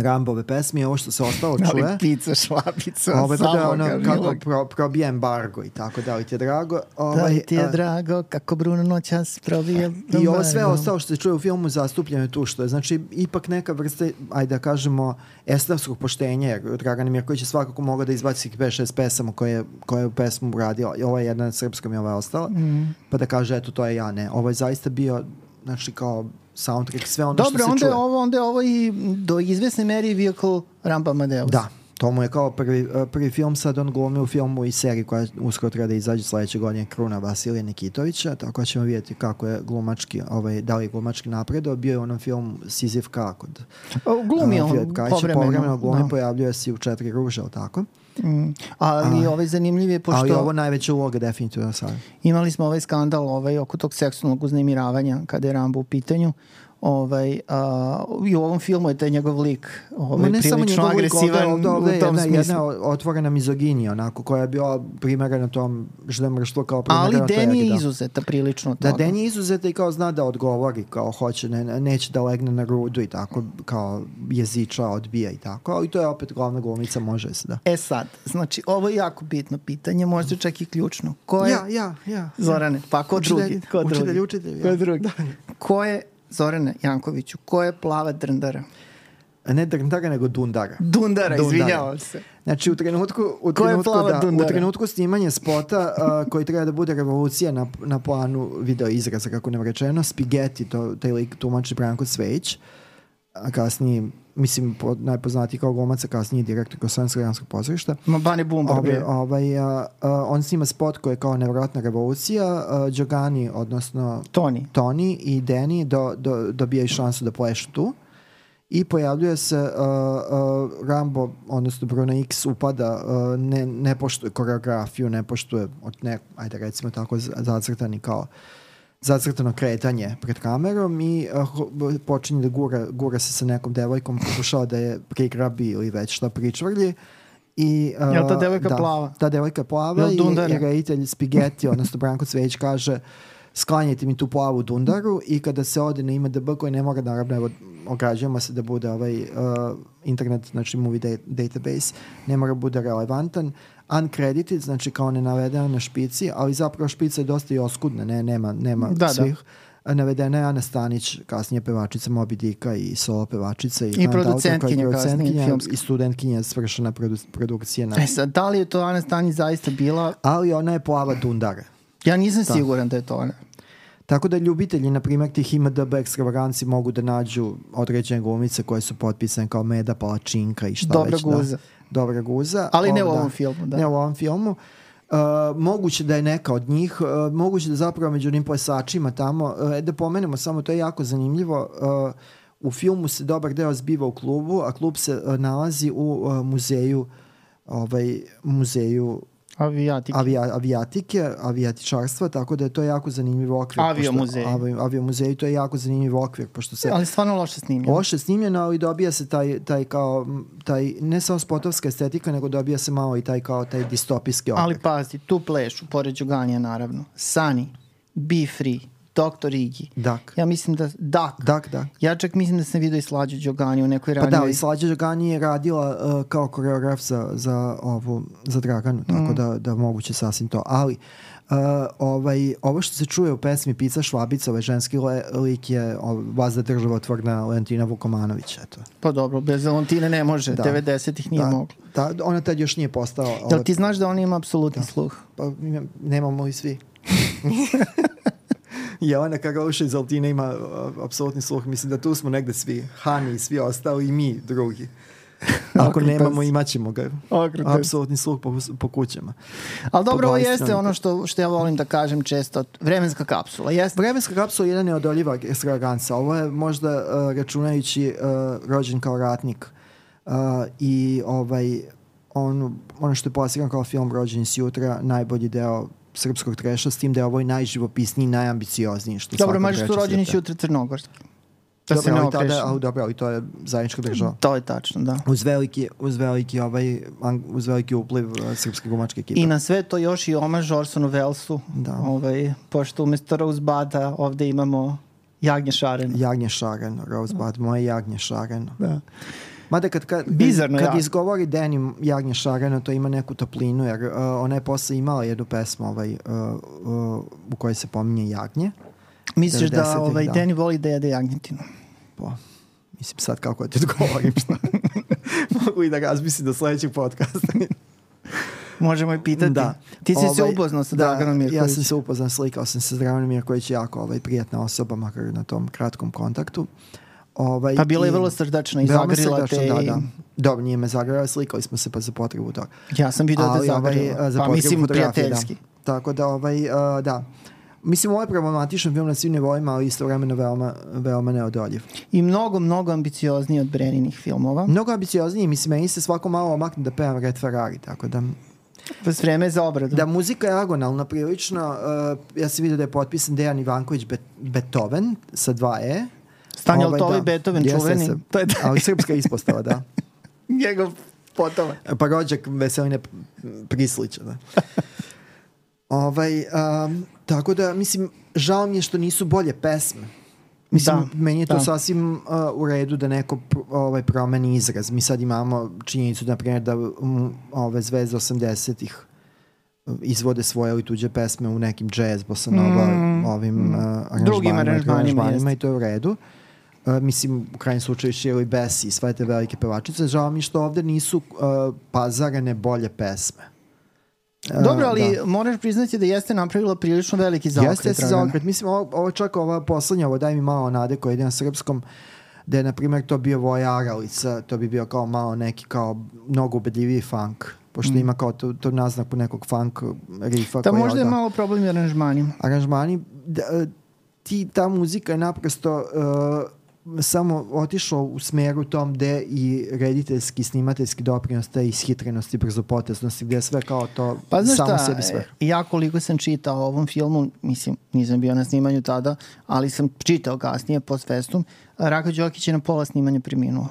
Speaker 1: Rambove pesme i ovo što se ostalo [laughs]
Speaker 2: Ali
Speaker 1: čuje.
Speaker 2: pizza, šlapica,
Speaker 1: Ovaj, pa da,
Speaker 2: samo
Speaker 1: ono, kako pro, probije embargo i tako, da li ti je drago.
Speaker 2: Da
Speaker 1: Ovaj,
Speaker 2: li ti je
Speaker 1: a,
Speaker 2: drago kako Bruno noćas probije
Speaker 1: I ovo sve
Speaker 2: embargo?
Speaker 1: ostalo što se čuje u filmu zastupljeno je tu što je znači ipak neka vrsta, ajde da kažemo, esnavskog poštenja, jer Dragan Mirković je svakako mogao da izbaci 5-6 pesama koje, koje je u pesmu uradio. I Ovo je jedna na srpskom i ova je ostala.
Speaker 2: Mm.
Speaker 1: Pa da kaže, eto, to je ja, ne. Ovo je zaista bio, znači kao soundtrack, sve ono
Speaker 2: Dobro,
Speaker 1: što se
Speaker 2: onda
Speaker 1: čuje.
Speaker 2: je ovo, onda je ovo i do izvesne meri vehicle Rampa Amadeus.
Speaker 1: Da, to mu je kao prvi, uh, prvi film, sad on glumi u filmu i seriji koja uskoro treba da izađe sledeće godine Kruna Vasilija Nikitovića, tako ćemo vidjeti kako je glumački, ovaj, da li je glumački napredao, bio je onom filmu Sizifka kod
Speaker 2: O, Glumi
Speaker 1: uh,
Speaker 2: on
Speaker 1: Filip Kajića,
Speaker 2: povremeno.
Speaker 1: povremeno glumi,
Speaker 2: da.
Speaker 1: pojavljuje se i u četiri ruže, ali tako?
Speaker 2: Mm. Ali ovaj zanimljiv je, pošto
Speaker 1: Ali ovo najveća uloga definitivno sad.
Speaker 2: imali smo ovaj skandal ovaj, oko tog seksualnog uznemiravanja kada je Rambo u pitanju. Ovaj, a, I u ovom filmu je taj njegov lik ovaj,
Speaker 1: ne samo
Speaker 2: prilično
Speaker 1: ovde,
Speaker 2: agresivan
Speaker 1: ovde, ovde
Speaker 2: u tom
Speaker 1: jedna,
Speaker 2: smislu.
Speaker 1: jedna otvorena mizoginija, onako, koja je bila primerana tom ždemrštvo kao
Speaker 2: Ali
Speaker 1: primerana
Speaker 2: Deni je
Speaker 1: da.
Speaker 2: izuzeta prilično
Speaker 1: Da,
Speaker 2: toga.
Speaker 1: Deni je izuzeta i kao zna da odgovori, kao hoće, ne, neće da legne na grudu i tako, kao jeziča, odbija i tako, ali to je opet glavna glumica, može se da.
Speaker 2: E sad, znači ovo je jako bitno pitanje, možda čak i ključno. Ko je,
Speaker 1: Ja, ja, ja.
Speaker 2: Zorane, pa ko
Speaker 1: Učitelj,
Speaker 2: drugi? Ko
Speaker 1: učitelj,
Speaker 2: drugi?
Speaker 1: učitelj,
Speaker 2: Ko
Speaker 1: ja.
Speaker 2: drugi? Ko je, Zorane Jankoviću, ko je plava drndara?
Speaker 1: Ne Drndara, nego Dundara.
Speaker 2: Dundara,
Speaker 1: Dundara.
Speaker 2: izvinjavam se.
Speaker 1: Znači u trenutku, u trenutku, da, u
Speaker 2: Dundara?
Speaker 1: trenutku snimanja spota uh, koji treba da bude revolucija na, na planu video izraza, kako nam rečeno, Spaghetti, to, taj lik tumači Branko Cvejić, a kasnije, mislim, po, najpoznatiji kao glumac, a kasnije direktor Kosovjanskog granskog pozorišta.
Speaker 2: Ma Bane Bumbar
Speaker 1: Ovaj, ovaj, a, a, on snima spot koji je kao nevjerojatna revolucija. A, Đogani, odnosno
Speaker 2: Toni.
Speaker 1: Tony i Danny do, do, dobijaju šansu da plešu tu. I pojavljuje se uh, uh, Rambo, odnosno Bruno X upada, uh, ne, ne poštuje koreografiju, ne poštuje, od ne, ajde recimo tako, zacrtani kao zacrtano kretanje pred kamerom i uh, počinje da gura, gura se sa nekom devojkom, pokušava da je prigrabi ili već šta pričvrlji. I, uh,
Speaker 2: Jel ta devojka
Speaker 1: da,
Speaker 2: plava?
Speaker 1: Ta devojka plava
Speaker 2: Jel
Speaker 1: i,
Speaker 2: Dundara?
Speaker 1: i reditelj Spaghetti, odnosno Branko Cveć kaže sklanjajte mi tu plavu dundaru i kada se ode na IMDB koji ne mora naravno evo ograđujemo se da bude ovaj uh, internet znači movie da- database ne mora bude relevantan uncredited znači kao ne navedena na špici ali zapravo špica je dosta i oskudna ne, nema, nema
Speaker 2: Da, da.
Speaker 1: svih Navedena je Ana Stanić, kasnije pevačica Moby Dicka i solo pevačica i,
Speaker 2: I producentkinja kasnije,
Speaker 1: producentkinja i studentkinja svršena produ, produkcije na...
Speaker 2: E sad, da li je to Ana Stanić zaista bila?
Speaker 1: Ali ona je plava dundara.
Speaker 2: Ja nisam siguran da je to ona.
Speaker 1: Tako da ljubitelji, na primjer, tih IMDB ekstravaganci mogu da nađu određene glumice koje su potpisane kao Meda Palačinka i šta
Speaker 2: Dobra
Speaker 1: već.
Speaker 2: guza.
Speaker 1: Da. Dobra guza.
Speaker 2: Ali ne u
Speaker 1: Ovo,
Speaker 2: ovom filmu, da.
Speaker 1: Ne u ovom filmu. Uh, moguće da je neka od njih, uh, moguće da zapravo među onim plesačima tamo, uh, da pomenemo samo, to je jako zanimljivo, uh, u filmu se dobar deo zbiva u klubu, a klub se uh, nalazi u uh, muzeju ovaj muzeju
Speaker 2: Avijatik.
Speaker 1: avija, avijatike, avijatičarstva, tako da je to jako zanimljiv okvir.
Speaker 2: Avio
Speaker 1: pošto-
Speaker 2: muzej.
Speaker 1: Avi, avio muzej, to je jako zanimljiv okvir, pošto se
Speaker 2: Ali stvarno loše snimljeno.
Speaker 1: loše snimljeno, ali dobija se taj, taj kao, taj, ne samo spotovska estetika, nego dobija se malo i taj kao, taj distopijski okvir.
Speaker 2: Ali pazi, tu plešu, pored Đuganija naravno. Sani, Be Free, Dr. Igi.
Speaker 1: Dak.
Speaker 2: Ja mislim da... Dak.
Speaker 1: Dak, dak.
Speaker 2: Ja čak mislim da sam vidio i Slađu Đogani u nekoj
Speaker 1: Pa
Speaker 2: ranijoj...
Speaker 1: da, ali Slađa Đogani je radila uh, kao koreograf za, za, ovu, za Draganu, tako
Speaker 2: Mm.
Speaker 1: da, da moguće sasvim to. Ali, uh, ovaj, ovo što se čuje u pesmi Pica Švabica, ovaj ženski le, lik je ovaj, vazda državotvorna Valentina Vukomanović, eto.
Speaker 2: Pa dobro, bez Valentine ne može.
Speaker 1: Da.
Speaker 2: 90-ih nije
Speaker 1: da,
Speaker 2: moglo.
Speaker 1: Da, ona tad još nije postala...
Speaker 2: Jel
Speaker 1: ovaj,
Speaker 2: ti znaš da on ima apsolutni sluh?
Speaker 1: Pa imam- nemamo i svi. [laughs] [laughs] Jelena Karoša iz Altine ima apsolutni sluh. Mislim da tu smo negde svi. Hani i svi ostali i mi drugi. [laughs] Ako
Speaker 2: Okrutan
Speaker 1: nemamo,
Speaker 2: si.
Speaker 1: imat ćemo ga. Apsolutni sluh po, po kućama.
Speaker 2: Ali dobro, ovo jeste ono što, što ja volim da kažem često. Vremenska kapsula. Jeste.
Speaker 1: Vremenska kapsula je jedan neodoljiva ekstravaganca. Ovo je možda uh, računajući uh, rođen kao ratnik uh, i ovaj on, ono što je plasiran kao film Rođeni s jutra, najbolji deo srpskog treša, s tim da je ovo i najživopisniji, najambiciozniji. Što
Speaker 2: Dobro, mađe su
Speaker 1: treća
Speaker 2: rođeni
Speaker 1: sveta.
Speaker 2: sutra crnogorski. Da se
Speaker 1: Dobro,
Speaker 2: ne
Speaker 1: ali tada, ali dobro, ali to je zajednička država.
Speaker 2: To je tačno, da.
Speaker 1: Uz veliki, uz veliki, ovaj, uz veliki upliv uh, srpske glumačke ekipe.
Speaker 2: I na sve to još i omaž Orsonu Velsu.
Speaker 1: Da.
Speaker 2: Ovaj, pošto umesto Rosebada ovde imamo Jagnje Šarena.
Speaker 1: Jagnje šareno, Rosebud, moje jagnje šareno.
Speaker 2: Da.
Speaker 1: Mada kad, kad,
Speaker 2: Bizarno,
Speaker 1: kad
Speaker 2: ja.
Speaker 1: izgovori Deni Jagnje Šareno, to ima neku toplinu, jer uh, ona je posle imala jednu pesmu ovaj, uh, uh, u kojoj se pominje Jagnje.
Speaker 2: Misliš da
Speaker 1: 90-ih,
Speaker 2: ovaj,
Speaker 1: da.
Speaker 2: Deni voli da jede jagnjetinu?
Speaker 1: Po, mislim sad kako ti odgovorim šta. [laughs] Mogu i da razmislim do sledećeg podcasta.
Speaker 2: Možemo i pitati.
Speaker 1: Da.
Speaker 2: Ti si se
Speaker 1: Ovaj,
Speaker 2: upoznao sa
Speaker 1: da,
Speaker 2: Draganom Mirkovićem.
Speaker 1: Ja sam se upoznao, slikao sam se s Draganom Mirković, jako ovaj, prijatna osoba, makar na tom kratkom kontaktu. Ovaj,
Speaker 2: Pa bila je vrlo srdačna i zagrila te.
Speaker 1: Da, da. Dobro, nije me zagrila, slikali smo se pa za potrebu toga.
Speaker 2: Ja sam vidio da
Speaker 1: Ali, ovaj,
Speaker 2: zagrila.
Speaker 1: za
Speaker 2: Pa mislim
Speaker 1: fotografije,
Speaker 2: prijateljski.
Speaker 1: Da. Tako da, ovaj, uh, da. Mislim, ovo je problematičan film na svim nivoima, ali istovremeno veoma, veoma neodoljiv.
Speaker 2: I mnogo, mnogo ambiciozniji od Breninih filmova.
Speaker 1: Mnogo ambiciozniji, mislim, meni se svako malo omakne da pevam Red Ferrari, tako da...
Speaker 2: S vreme za obradu.
Speaker 1: Da, muzika je agonalna prilično. Uh, ja sam vidio da je potpisan Dejan Ivanković Bet Beethoven sa 2E.
Speaker 2: Stanje
Speaker 1: Ovaj,
Speaker 2: Altovi
Speaker 1: da.
Speaker 2: Beethoven
Speaker 1: Jeste,
Speaker 2: čuveni.
Speaker 1: jeste.
Speaker 2: To je taj
Speaker 1: Ali srpska ispostava, da. [laughs]
Speaker 2: njegov potomak.
Speaker 1: Pa rođak Veseline Prislića, da. [laughs] ovaj, um, tako da, mislim, žao mi je što nisu bolje pesme. Mislim,
Speaker 2: Da,
Speaker 1: meni je to
Speaker 2: da.
Speaker 1: sasvim uh, u redu da neko ovaj, promeni izraz. Mi sad imamo činjenicu, na primjer, da um, ove zvezde 80-ih uh, izvode svoje ili tuđe pesme u nekim jazz, bosanova,
Speaker 2: Mm,
Speaker 1: ovim
Speaker 2: mm.
Speaker 1: uh, aranžmanima,
Speaker 2: Drugim aranžmanima,
Speaker 1: aranžmanima i to je u redu. Uh, mislim, u krajnjem slučaju Shirley Bassey i sve te velike pevačice. Žao mi je što ovde nisu uh, pazarane bolje pesme. Uh,
Speaker 2: Dobro, ali
Speaker 1: da.
Speaker 2: moraš priznati da jeste napravila prilično veliki zaokret.
Speaker 1: Jeste, jeste zaokret. Mislim, ovo, ovo čak ova poslednja, ovo daj mi malo nade koja ide na srpskom, da je, na primjer, to bio Voja Aralica, to bi bio kao malo neki, kao mnogo ubedljiviji funk, pošto
Speaker 2: Mm.
Speaker 1: ima kao to, to naznaku nekog funk rifa.
Speaker 2: Da možda je
Speaker 1: da,
Speaker 2: malo problem i aranžmanima.
Speaker 1: Aranžmani, da, ti, ta muzika je naprosto uh, samo otišao u smeru tom gde i rediteljski, snimateljski doprinos te ishitrenosti, brzopoteznosti, gde je sve kao to
Speaker 2: Pa znaš
Speaker 1: samo
Speaker 2: šta,
Speaker 1: sebi sve.
Speaker 2: e, ja koliko sam čitao o ovom filmu, mislim, nisam bio na snimanju tada, ali sam čitao kasnije post festum, Raka Đokić je na pola snimanja preminuo.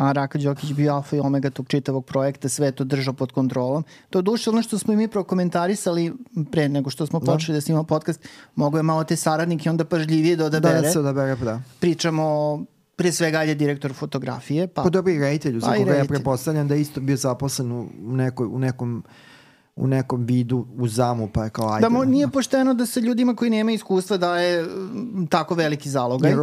Speaker 2: A Raka Đokić bio alfa i omega tog čitavog projekta, sve to držao pod kontrolom. To je duše ono što smo i mi prokomentarisali pre nego što smo počeli da snimamo podcast, mogo je malo te saradnike onda pažljivije da
Speaker 1: Da,
Speaker 2: odabere.
Speaker 1: da se odabere, pa da.
Speaker 2: Pričamo, pre svega je direktor fotografije, pa
Speaker 1: Pa dobri reditelju, za
Speaker 2: Pa i
Speaker 1: koga ja
Speaker 2: reditelj.
Speaker 1: prepostavljam da je isto bio zaposlen u, u, nekoj, u nekom u nekom vidu u zamu, pa je kao ajde.
Speaker 2: Da mo, nije pošteno da se ljudima koji nemaju iskustva daje tako veliki zalogaj.
Speaker 1: Jer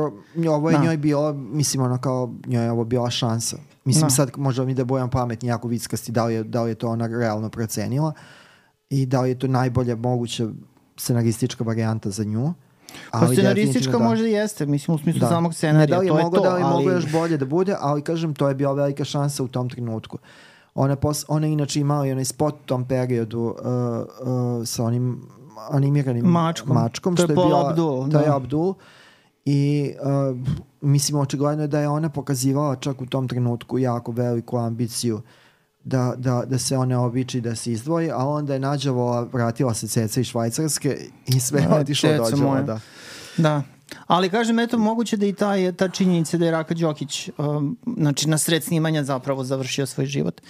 Speaker 1: ovo je
Speaker 2: Da.
Speaker 1: njoj bilo, mislim, ono kao, njoj je ovo bila šansa. Mislim,
Speaker 2: Da.
Speaker 1: sad možda mi da budem pametni, jako vickasti, da li, je, da li je to ona realno procenila i da li je to najbolje moguća scenaristička varijanta za nju.
Speaker 2: Pa
Speaker 1: Ali
Speaker 2: scenaristička
Speaker 1: definitivno da.
Speaker 2: možda jeste, mislim u smislu
Speaker 1: Da.
Speaker 2: samog
Speaker 1: Ne
Speaker 2: scenarija,
Speaker 1: da li je
Speaker 2: to je
Speaker 1: moglo,
Speaker 2: to,
Speaker 1: da li je
Speaker 2: ali...
Speaker 1: moglo još bolje da bude, ali kažem, to je bila velika šansa u tom trenutku. Ona, pos, ona je inače imala i onaj spot u tom periodu uh, uh, sa onim animiranim
Speaker 2: Mačkom.
Speaker 1: mačkom
Speaker 2: To je
Speaker 1: što je
Speaker 2: Paul
Speaker 1: bila,
Speaker 2: Abdul,
Speaker 1: To je
Speaker 2: da.
Speaker 1: Abdul. I uh, mislim, očigledno je da je ona pokazivala čak u tom trenutku jako veliku ambiciju da, da, da se one običi da se izdvoji, a onda je nađavola, vratila se ceca iz Švajcarske i sve je
Speaker 2: Aj,
Speaker 1: otišlo dođevo.
Speaker 2: moja.
Speaker 1: Da.
Speaker 2: Da. Ali kažem, eto, moguće da i ta, je, ta činjenica da je Raka Đokić um, znači, na sred snimanja zapravo završio svoj život.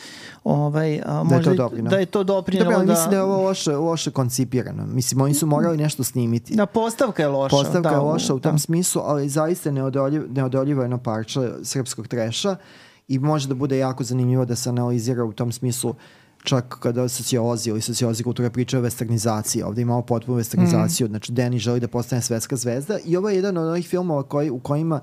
Speaker 2: Ovaj, a, možda
Speaker 1: to
Speaker 2: i-
Speaker 1: doprinelo.
Speaker 2: Da je to doprinelo
Speaker 1: Dobro, ali
Speaker 2: da...
Speaker 1: mislim da je ovo loše, loše koncipirano. Mislim, oni su morali nešto snimiti.
Speaker 2: Da, postavka je loša.
Speaker 1: Postavka
Speaker 2: da,
Speaker 1: je loša u tom
Speaker 2: da.
Speaker 1: smislu, ali zaista je neodoljiv, neodoljivo jedno parče srpskog treša i može da bude jako zanimljivo da se analizira u tom smislu čak kada sociolozi ili sociolozi kulture pričaju o westernizaciji. Ovde imamo potpunu westernizaciju, znači Deni želi da postane svetska zvezda i ovo je jedan od onih filmova koji, u kojima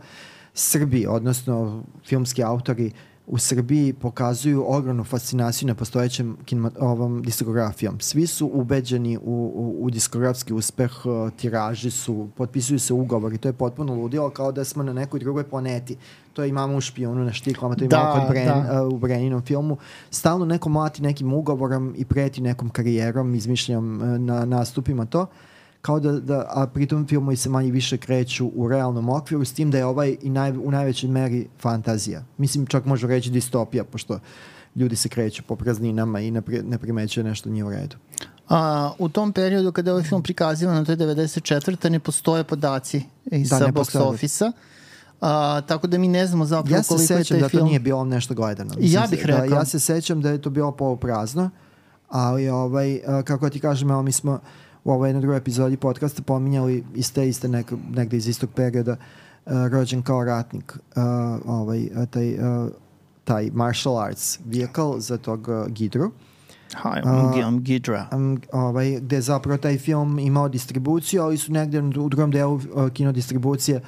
Speaker 1: Srbi, odnosno filmski autori u Srbiji pokazuju ogromnu fascinaciju na postojećem ovom diskografijom. Svi su ubeđeni u, u, u diskografski uspeh, uh, tiraži su, potpisuju se ugovori, to je potpuno ludilo kao da smo na nekoj drugoj planeti. To imamo u špijunu na štiklama, to imamo
Speaker 2: Da,
Speaker 1: kod Bren,
Speaker 2: da.
Speaker 1: uh, u Breninom filmu. Stalno neko mlati nekim ugovorom i preti nekom karijerom, izmišljam uh, na nastupima to kao da, da a pritom filmovi se manje više kreću u realnom okviru s tim da je ovaj i naj, u najvećoj meri fantazija. Mislim čak možemo reći distopija pošto ljudi se kreću po prazninama i ne, pri, ne primećuje nešto nije u redu.
Speaker 2: A, u tom periodu kada je ovaj film prikazivan, to je 94. ne postoje podaci iz
Speaker 1: Da,
Speaker 2: da, box office-a. A, tako da mi ne znamo zapravo
Speaker 1: Ja se
Speaker 2: koliko je
Speaker 1: sećam
Speaker 2: taj
Speaker 1: da to
Speaker 2: film...
Speaker 1: nije bilo nešto gledano.
Speaker 2: Ja bih
Speaker 1: da,
Speaker 2: rekao.
Speaker 1: ja se sećam da je to bilo poluprazno, ali ovaj, kako ti kažem, evo mi smo u ovoj jednoj drugoj epizodi podcasta pominjali iste, iste nek, negde iz istog perioda uh, rođen kao ratnik. Uh, ovaj, a, taj uh, taj martial arts vehicle za tog uh, Gidru.
Speaker 2: Hi, I'm, I'm Gidra.
Speaker 1: Um, ovaj, gde zapravo taj film imao distribuciju, ali su negde u drugom delu uh, kino distribucije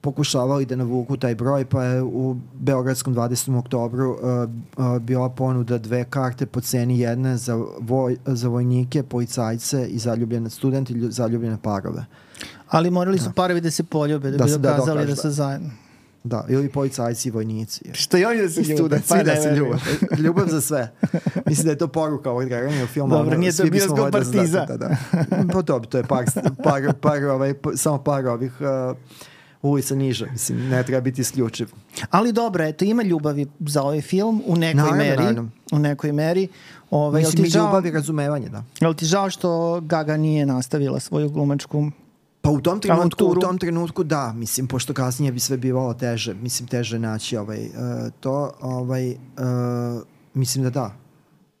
Speaker 1: pokušavali da navuku taj broj, pa je u Beogradskom 20. oktobru uh, uh, bila ponuda dve karte po ceni jedne za, voj, za vojnike, policajce i zaljubljene studente i zaljubljene parove.
Speaker 2: Ali morali su da. parovi da se poljube, da, da bi da dokazali da, da su zajedno.
Speaker 1: Da, ili policajci i vojnici.
Speaker 2: Što i oni da se ljube.
Speaker 1: Svi da se ljube. Ljubav za sve. Mislim da je to poruka ovog Dragana filma.
Speaker 2: Dobro, nije to bioskop partiza. Da, da.
Speaker 1: Pa to, to je par, par, par, ovaj, samo par ovih uh, ulica niže. Mislim, ne treba biti isključiv.
Speaker 2: Ali dobro, eto, ima ljubavi za ovaj film u nekoj naravno, meri. Naravno. U nekoj meri.
Speaker 1: Ove, ovaj, Mislim, i ljubav i razumevanje, da.
Speaker 2: Jel ti žao što Gaga nije nastavila svoju glumačku
Speaker 1: Pa u tom trenutku, u tom trenutku da, mislim, pošto kasnije bi sve bivalo teže, mislim, teže naći ovaj, uh, to, ovaj, uh, mislim da da.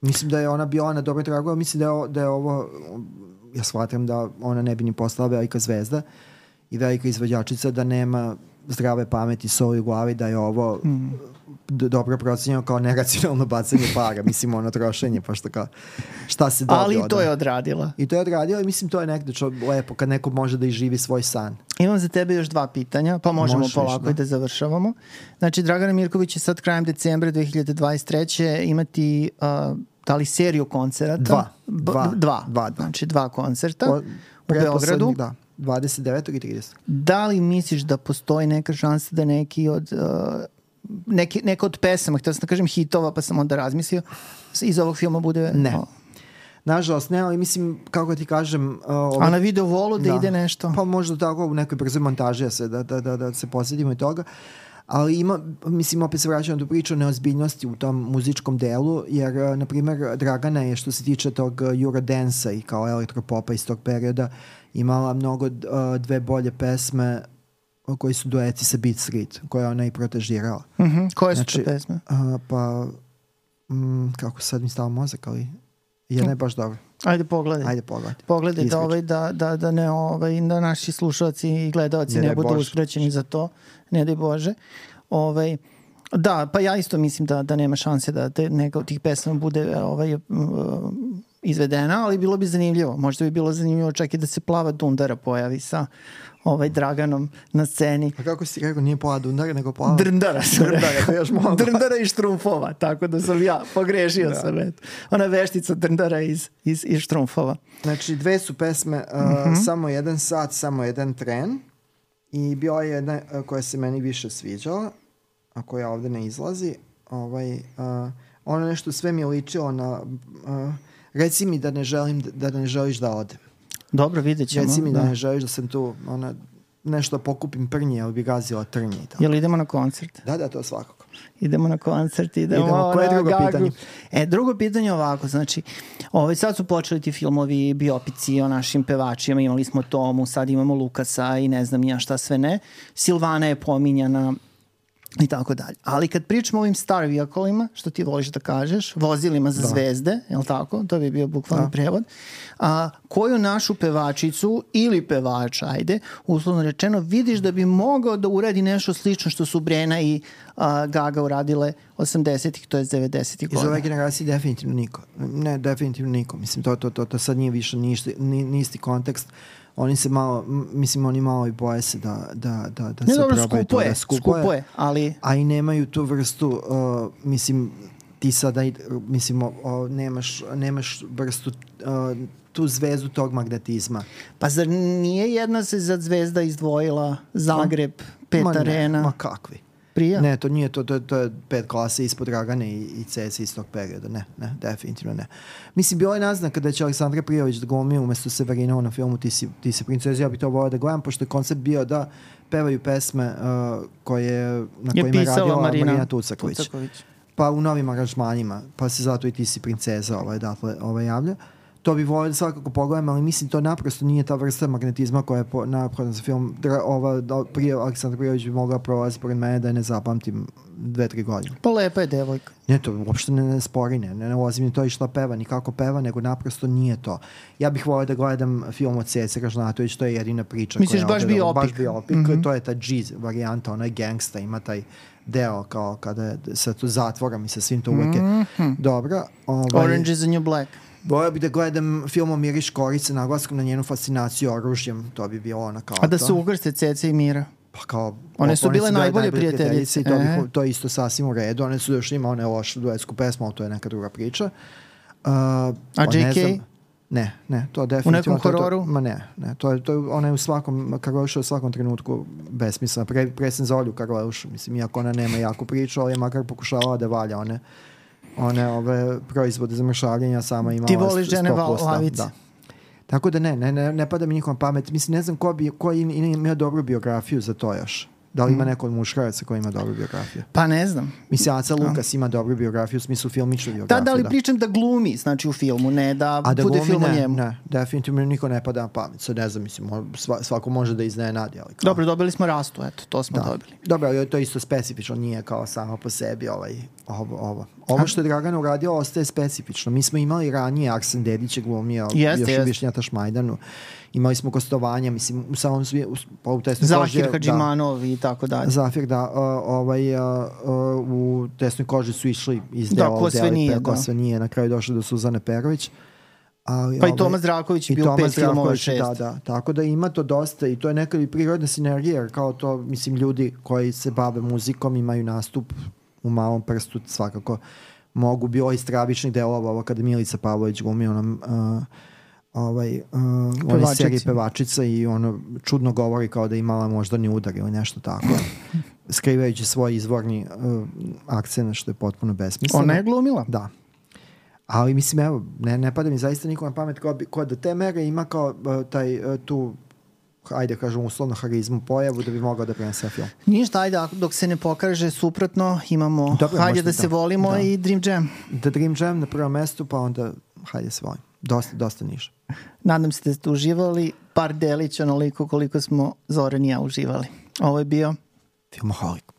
Speaker 1: Mislim da je ona bila na dobroj tragu, mislim da je, da je ovo, ja shvatam da ona ne bi ni postala velika zvezda i velika izvođačica, da nema zdrave pameti, soli u glavi, da je ovo mm dobro procenjeno kao neracionalno bacanje para, mislim ono trošenje, pošto kao šta se dobio.
Speaker 2: Ali i to je odradila.
Speaker 1: I to je odradila i mislim to je nekde čo, lepo kad neko može da iživi svoj san.
Speaker 2: Imam za tebe još dva pitanja, pa možemo Možeš, polako da. i da završavamo. Znači, Dragana Mirković je sad krajem decembra 2023. imati uh, da li seriju koncerata?
Speaker 1: Dva. Dva.
Speaker 2: dva. dva. dva. Znači, dva koncerta o, u Beogradu.
Speaker 1: Da. 29. i 30.
Speaker 2: Da li misliš da postoji neka šansa da neki od uh, neki, neka od pesama, htio sam da kažem hitova, pa sam onda razmislio, iz ovog filma bude...
Speaker 1: Ne. O, Nažalost, ne, ali mislim, kako ti kažem... Uh,
Speaker 2: ovo, A na video volu da, da ide nešto?
Speaker 1: Pa možda tako u nekoj brzoj montaži da se, da, da, da, da se posjedimo i toga. Ali ima, mislim, opet se vraćam na tu priču o neozbiljnosti u tom muzičkom delu, jer, uh, na primer, Dragana je što se tiče tog uh, Eurodance-a i kao elektropopa iz tog perioda imala mnogo uh, dve bolje pesme koji su dueti sa Beat Street, koje ona i protežirala.
Speaker 2: Mm -hmm. Koje su znači, pesme?
Speaker 1: A, pa, mm, kako sad mi stava mozak, ali jedna je baš dobro.
Speaker 2: Ajde pogledaj.
Speaker 1: Ajde pogledaj.
Speaker 2: Pogledaj da, ovaj, da, da, da, ne, ovaj, da naši slušalci i gledalci ne, ne budu usprećeni za to. Ne daj Bože. Ovaj, da, pa ja isto mislim da, da nema šanse da te, neka od tih pesama bude ovaj, uh, izvedena, ali bilo bi zanimljivo. Možda bi bilo zanimljivo čak i da se plava Dundara pojavi sa ovaj Draganom na sceni.
Speaker 1: A kako si rekao, nije plava Dundara, nego plava?
Speaker 2: Drndara.
Speaker 1: Drndara, to još mogu.
Speaker 2: Drndara i Štrumfova, tako da sam ja pogrešio da. sam. Eto. Ona veštica Drndara iz, iz, iz Štrumfova.
Speaker 1: Znači, dve su pesme, uh, mm -hmm. samo jedan sat, samo jedan tren. I bila je jedna uh, koja se meni više sviđala, a koja ovde ne izlazi. Ovaj, uh, ono nešto sve mi je ličilo na... Uh, reci mi da ne želim da ne želiš da odem.
Speaker 2: Dobro, vidjet ćemo.
Speaker 1: Reci mi da, da ne želiš da sam tu ona, nešto pokupim prnje, ali bi gazila trnje i tako.
Speaker 2: Jel idemo na koncert?
Speaker 1: Da, da, to svakako.
Speaker 2: Idemo na koncert, idemo, idemo.
Speaker 1: Koje je drugo gagu. pitanje?
Speaker 2: E, drugo pitanje ovako, znači, ovaj, sad su počeli ti filmovi, biopici o našim pevačima, imali smo Tomu, sad imamo Lukasa i ne znam ja šta sve ne. Silvana je pominjana i tako dalje. Ali kad pričamo o ovim star vehicle što ti voliš da kažeš, vozilima za da. zvezde, je li tako? To bi bio bukvalni da. prevod. A, koju našu pevačicu ili pevača, ajde, uslovno rečeno, vidiš da bi mogao da uradi nešto slično što su Brena i a, Gaga uradile 80-ih, to je 90-ih godina.
Speaker 1: Iz ove generacije definitivno niko. Ne, definitivno niko. Mislim, to, to, to, to sad nije više ništa, ni, ni isti kontekst oni se malo, mislim, oni malo i boje se da, da, da, da
Speaker 2: ne,
Speaker 1: se
Speaker 2: dobro, probaju to da skupuje, skupuje, ali...
Speaker 1: A i nemaju tu vrstu, uh, mislim, ti sada, mislim, uh, nemaš, nemaš vrstu uh, tu zvezdu tog magnetizma.
Speaker 2: Pa zar nije jedna se za zvezda izdvojila Zagreb, Pet ma Arena?
Speaker 1: Ne, ma kakvi
Speaker 2: prija?
Speaker 1: Ne, to nije, to, to, to je pet klase ispod Dragane i, i CS iz tog perioda. Ne, ne, definitivno ne. Mislim, bilo je naznaka da će Aleksandra Prijović da glumi umesto Severina na filmu Ti si, ti si princeza. Ja bih to volao da gledam, pošto je koncept bio da pevaju pesme uh, koje, na je kojima je radila Marina, Marina Tucaković. Tucaković. Pa u novim aranžmanima, pa se zato i Ti si princeza ovaj, dakle, ovaj javlja. To bi volio da svakako pogledam, ali mislim to naprosto nije ta vrsta magnetizma koja je po, naprosto za film. Dra, ova, da, prije Aleksandar Prijović bi mogla prolaziti pored mene da je ne zapamtim dve, tri godine.
Speaker 2: Pa lepa je devojka.
Speaker 1: Ne, to uopšte ne, ne spori, ne, ne, ne ulazim ni to i šta peva, ni kako peva, nego naprosto nije to. Ja bih volio da gledam film od Ceca Ražnatović, to je jedina priča.
Speaker 2: Misliš
Speaker 1: koja
Speaker 2: baš bi opik?
Speaker 1: Baš bi opik,
Speaker 2: Mhm.
Speaker 1: to je ta G varijanta, ona je gangsta, ima taj deo kao kada je sa tu zatvorom i sa svim to uvek je dobro. Ovaj.
Speaker 2: Orange is the new black.
Speaker 1: Volio bi da gledam film o Miriš Korice naglaskom na njenu fascinaciju oružjem, to bi bilo ona kao
Speaker 2: A da
Speaker 1: to.
Speaker 2: se ugrste Ceca i Mira.
Speaker 1: Pa kao,
Speaker 2: One su bile najbolje
Speaker 1: prijateljice i to,
Speaker 2: prijateljice.
Speaker 1: bi, to je isto sasvim u redu. One su još ima one lošu duetsku pesmu, ali to je neka druga priča. Uh,
Speaker 2: A
Speaker 1: pa ne
Speaker 2: JK?
Speaker 1: znam- Ne, ne, to definitivno... to je to-
Speaker 2: hororu?
Speaker 1: ma ne, ne, to je, to je, ona je u svakom, Karleuša je u svakom trenutku besmislena. Pre, pre sam za Olju Karleušu, mislim, iako ona nema jaku priču, ali je makar pokušavala da valja one one ove proizvode za mršavljenja sama imala
Speaker 2: Ti voliš
Speaker 1: 100%,
Speaker 2: žene
Speaker 1: da,
Speaker 2: lavice.
Speaker 1: Da. Tako da ne, ne, ne, ne pada mi njihova pamet. Mislim, ne znam ko, bi, ko im, ima dobru biografiju za to još. Da li ima neko od muškaraca koji ima dobru biografiju?
Speaker 2: Pa ne znam.
Speaker 1: Mislim, Aca Lukas ima dobru biografiju u smislu filmičnu
Speaker 2: Da,
Speaker 1: biografiju.
Speaker 2: da li pričam da glumi, znači u filmu, ne da
Speaker 1: A da
Speaker 2: bude film o njemu.
Speaker 1: ne, definitivno niko ne pada na pamet. Sad ne znam, mislim, sva, svako može da iznenadi, ali kao...
Speaker 2: Dobro, dobili smo rastu, eto, to smo
Speaker 1: Da.
Speaker 2: dobili.
Speaker 1: Dobro, ali to je isto specifično, nije kao samo po sebi ovaj, ovo, ovo. Ovo što je Dragana uradio ostaje specifično. Mi smo imali ranije Arsen Dedić je glumio
Speaker 2: Jeste,
Speaker 1: još
Speaker 2: jeste.
Speaker 1: u Šmajdanu. Imali smo gostovanja, mislim, u samom svi, u, pa u
Speaker 2: Zahir
Speaker 1: je-
Speaker 2: Hadžimanov i tako
Speaker 1: Da,
Speaker 2: dalje.
Speaker 1: Zafir, da, uh, ovaj, uh, uh, u tesnoj koži su išli iz
Speaker 2: Da,
Speaker 1: dela
Speaker 2: ko sve
Speaker 1: i
Speaker 2: nije,
Speaker 1: pe- ko
Speaker 2: da.
Speaker 1: sve nije, na kraju došli do Suzane Perović. Ali,
Speaker 2: Pa i
Speaker 1: ovaj,
Speaker 2: Tomas Zdravković je
Speaker 1: i
Speaker 2: bio pet filmova
Speaker 1: Zdravković,
Speaker 2: šest.
Speaker 1: Da, da, tako da ima to dosta i to je neka i prirodna sinergija, jer kao to, mislim, ljudi koji se bave muzikom imaju nastup u malom prstu, svakako mogu bilo iz stravičnih delova, ovo kada Milica Pavlović glumi onom uh, ovaj, uh,
Speaker 2: Pevačici.
Speaker 1: seriji pevačica i ono čudno govori kao da je imala moždani udar ili nešto tako [laughs] skrivajući svoj izvorni uh, akcent što je potpuno besmisleno.
Speaker 2: Ona je glumila.
Speaker 1: Da. Ali mislim, evo, ne, ne pada mi zaista niko na pamet ko, bi, ko do te mere ima kao uh, taj, uh, tu ajde kažem uslovno harizmu pojavu da bi mogao da prenese film.
Speaker 2: Ništa, ajde, dok se ne pokaže suprotno, imamo
Speaker 1: Dobro,
Speaker 2: Hajde
Speaker 1: možda
Speaker 2: da se
Speaker 1: da.
Speaker 2: volimo
Speaker 1: Da.
Speaker 2: i Dream Jam.
Speaker 1: The Dream Jam na prvom mestu, pa onda hajde se volim. Dosta, dosta niš.
Speaker 2: Nadam se da ste uživali, par delića onoliko koliko smo Zoran i ja uživali. Ovo je bio
Speaker 1: Filmoholik.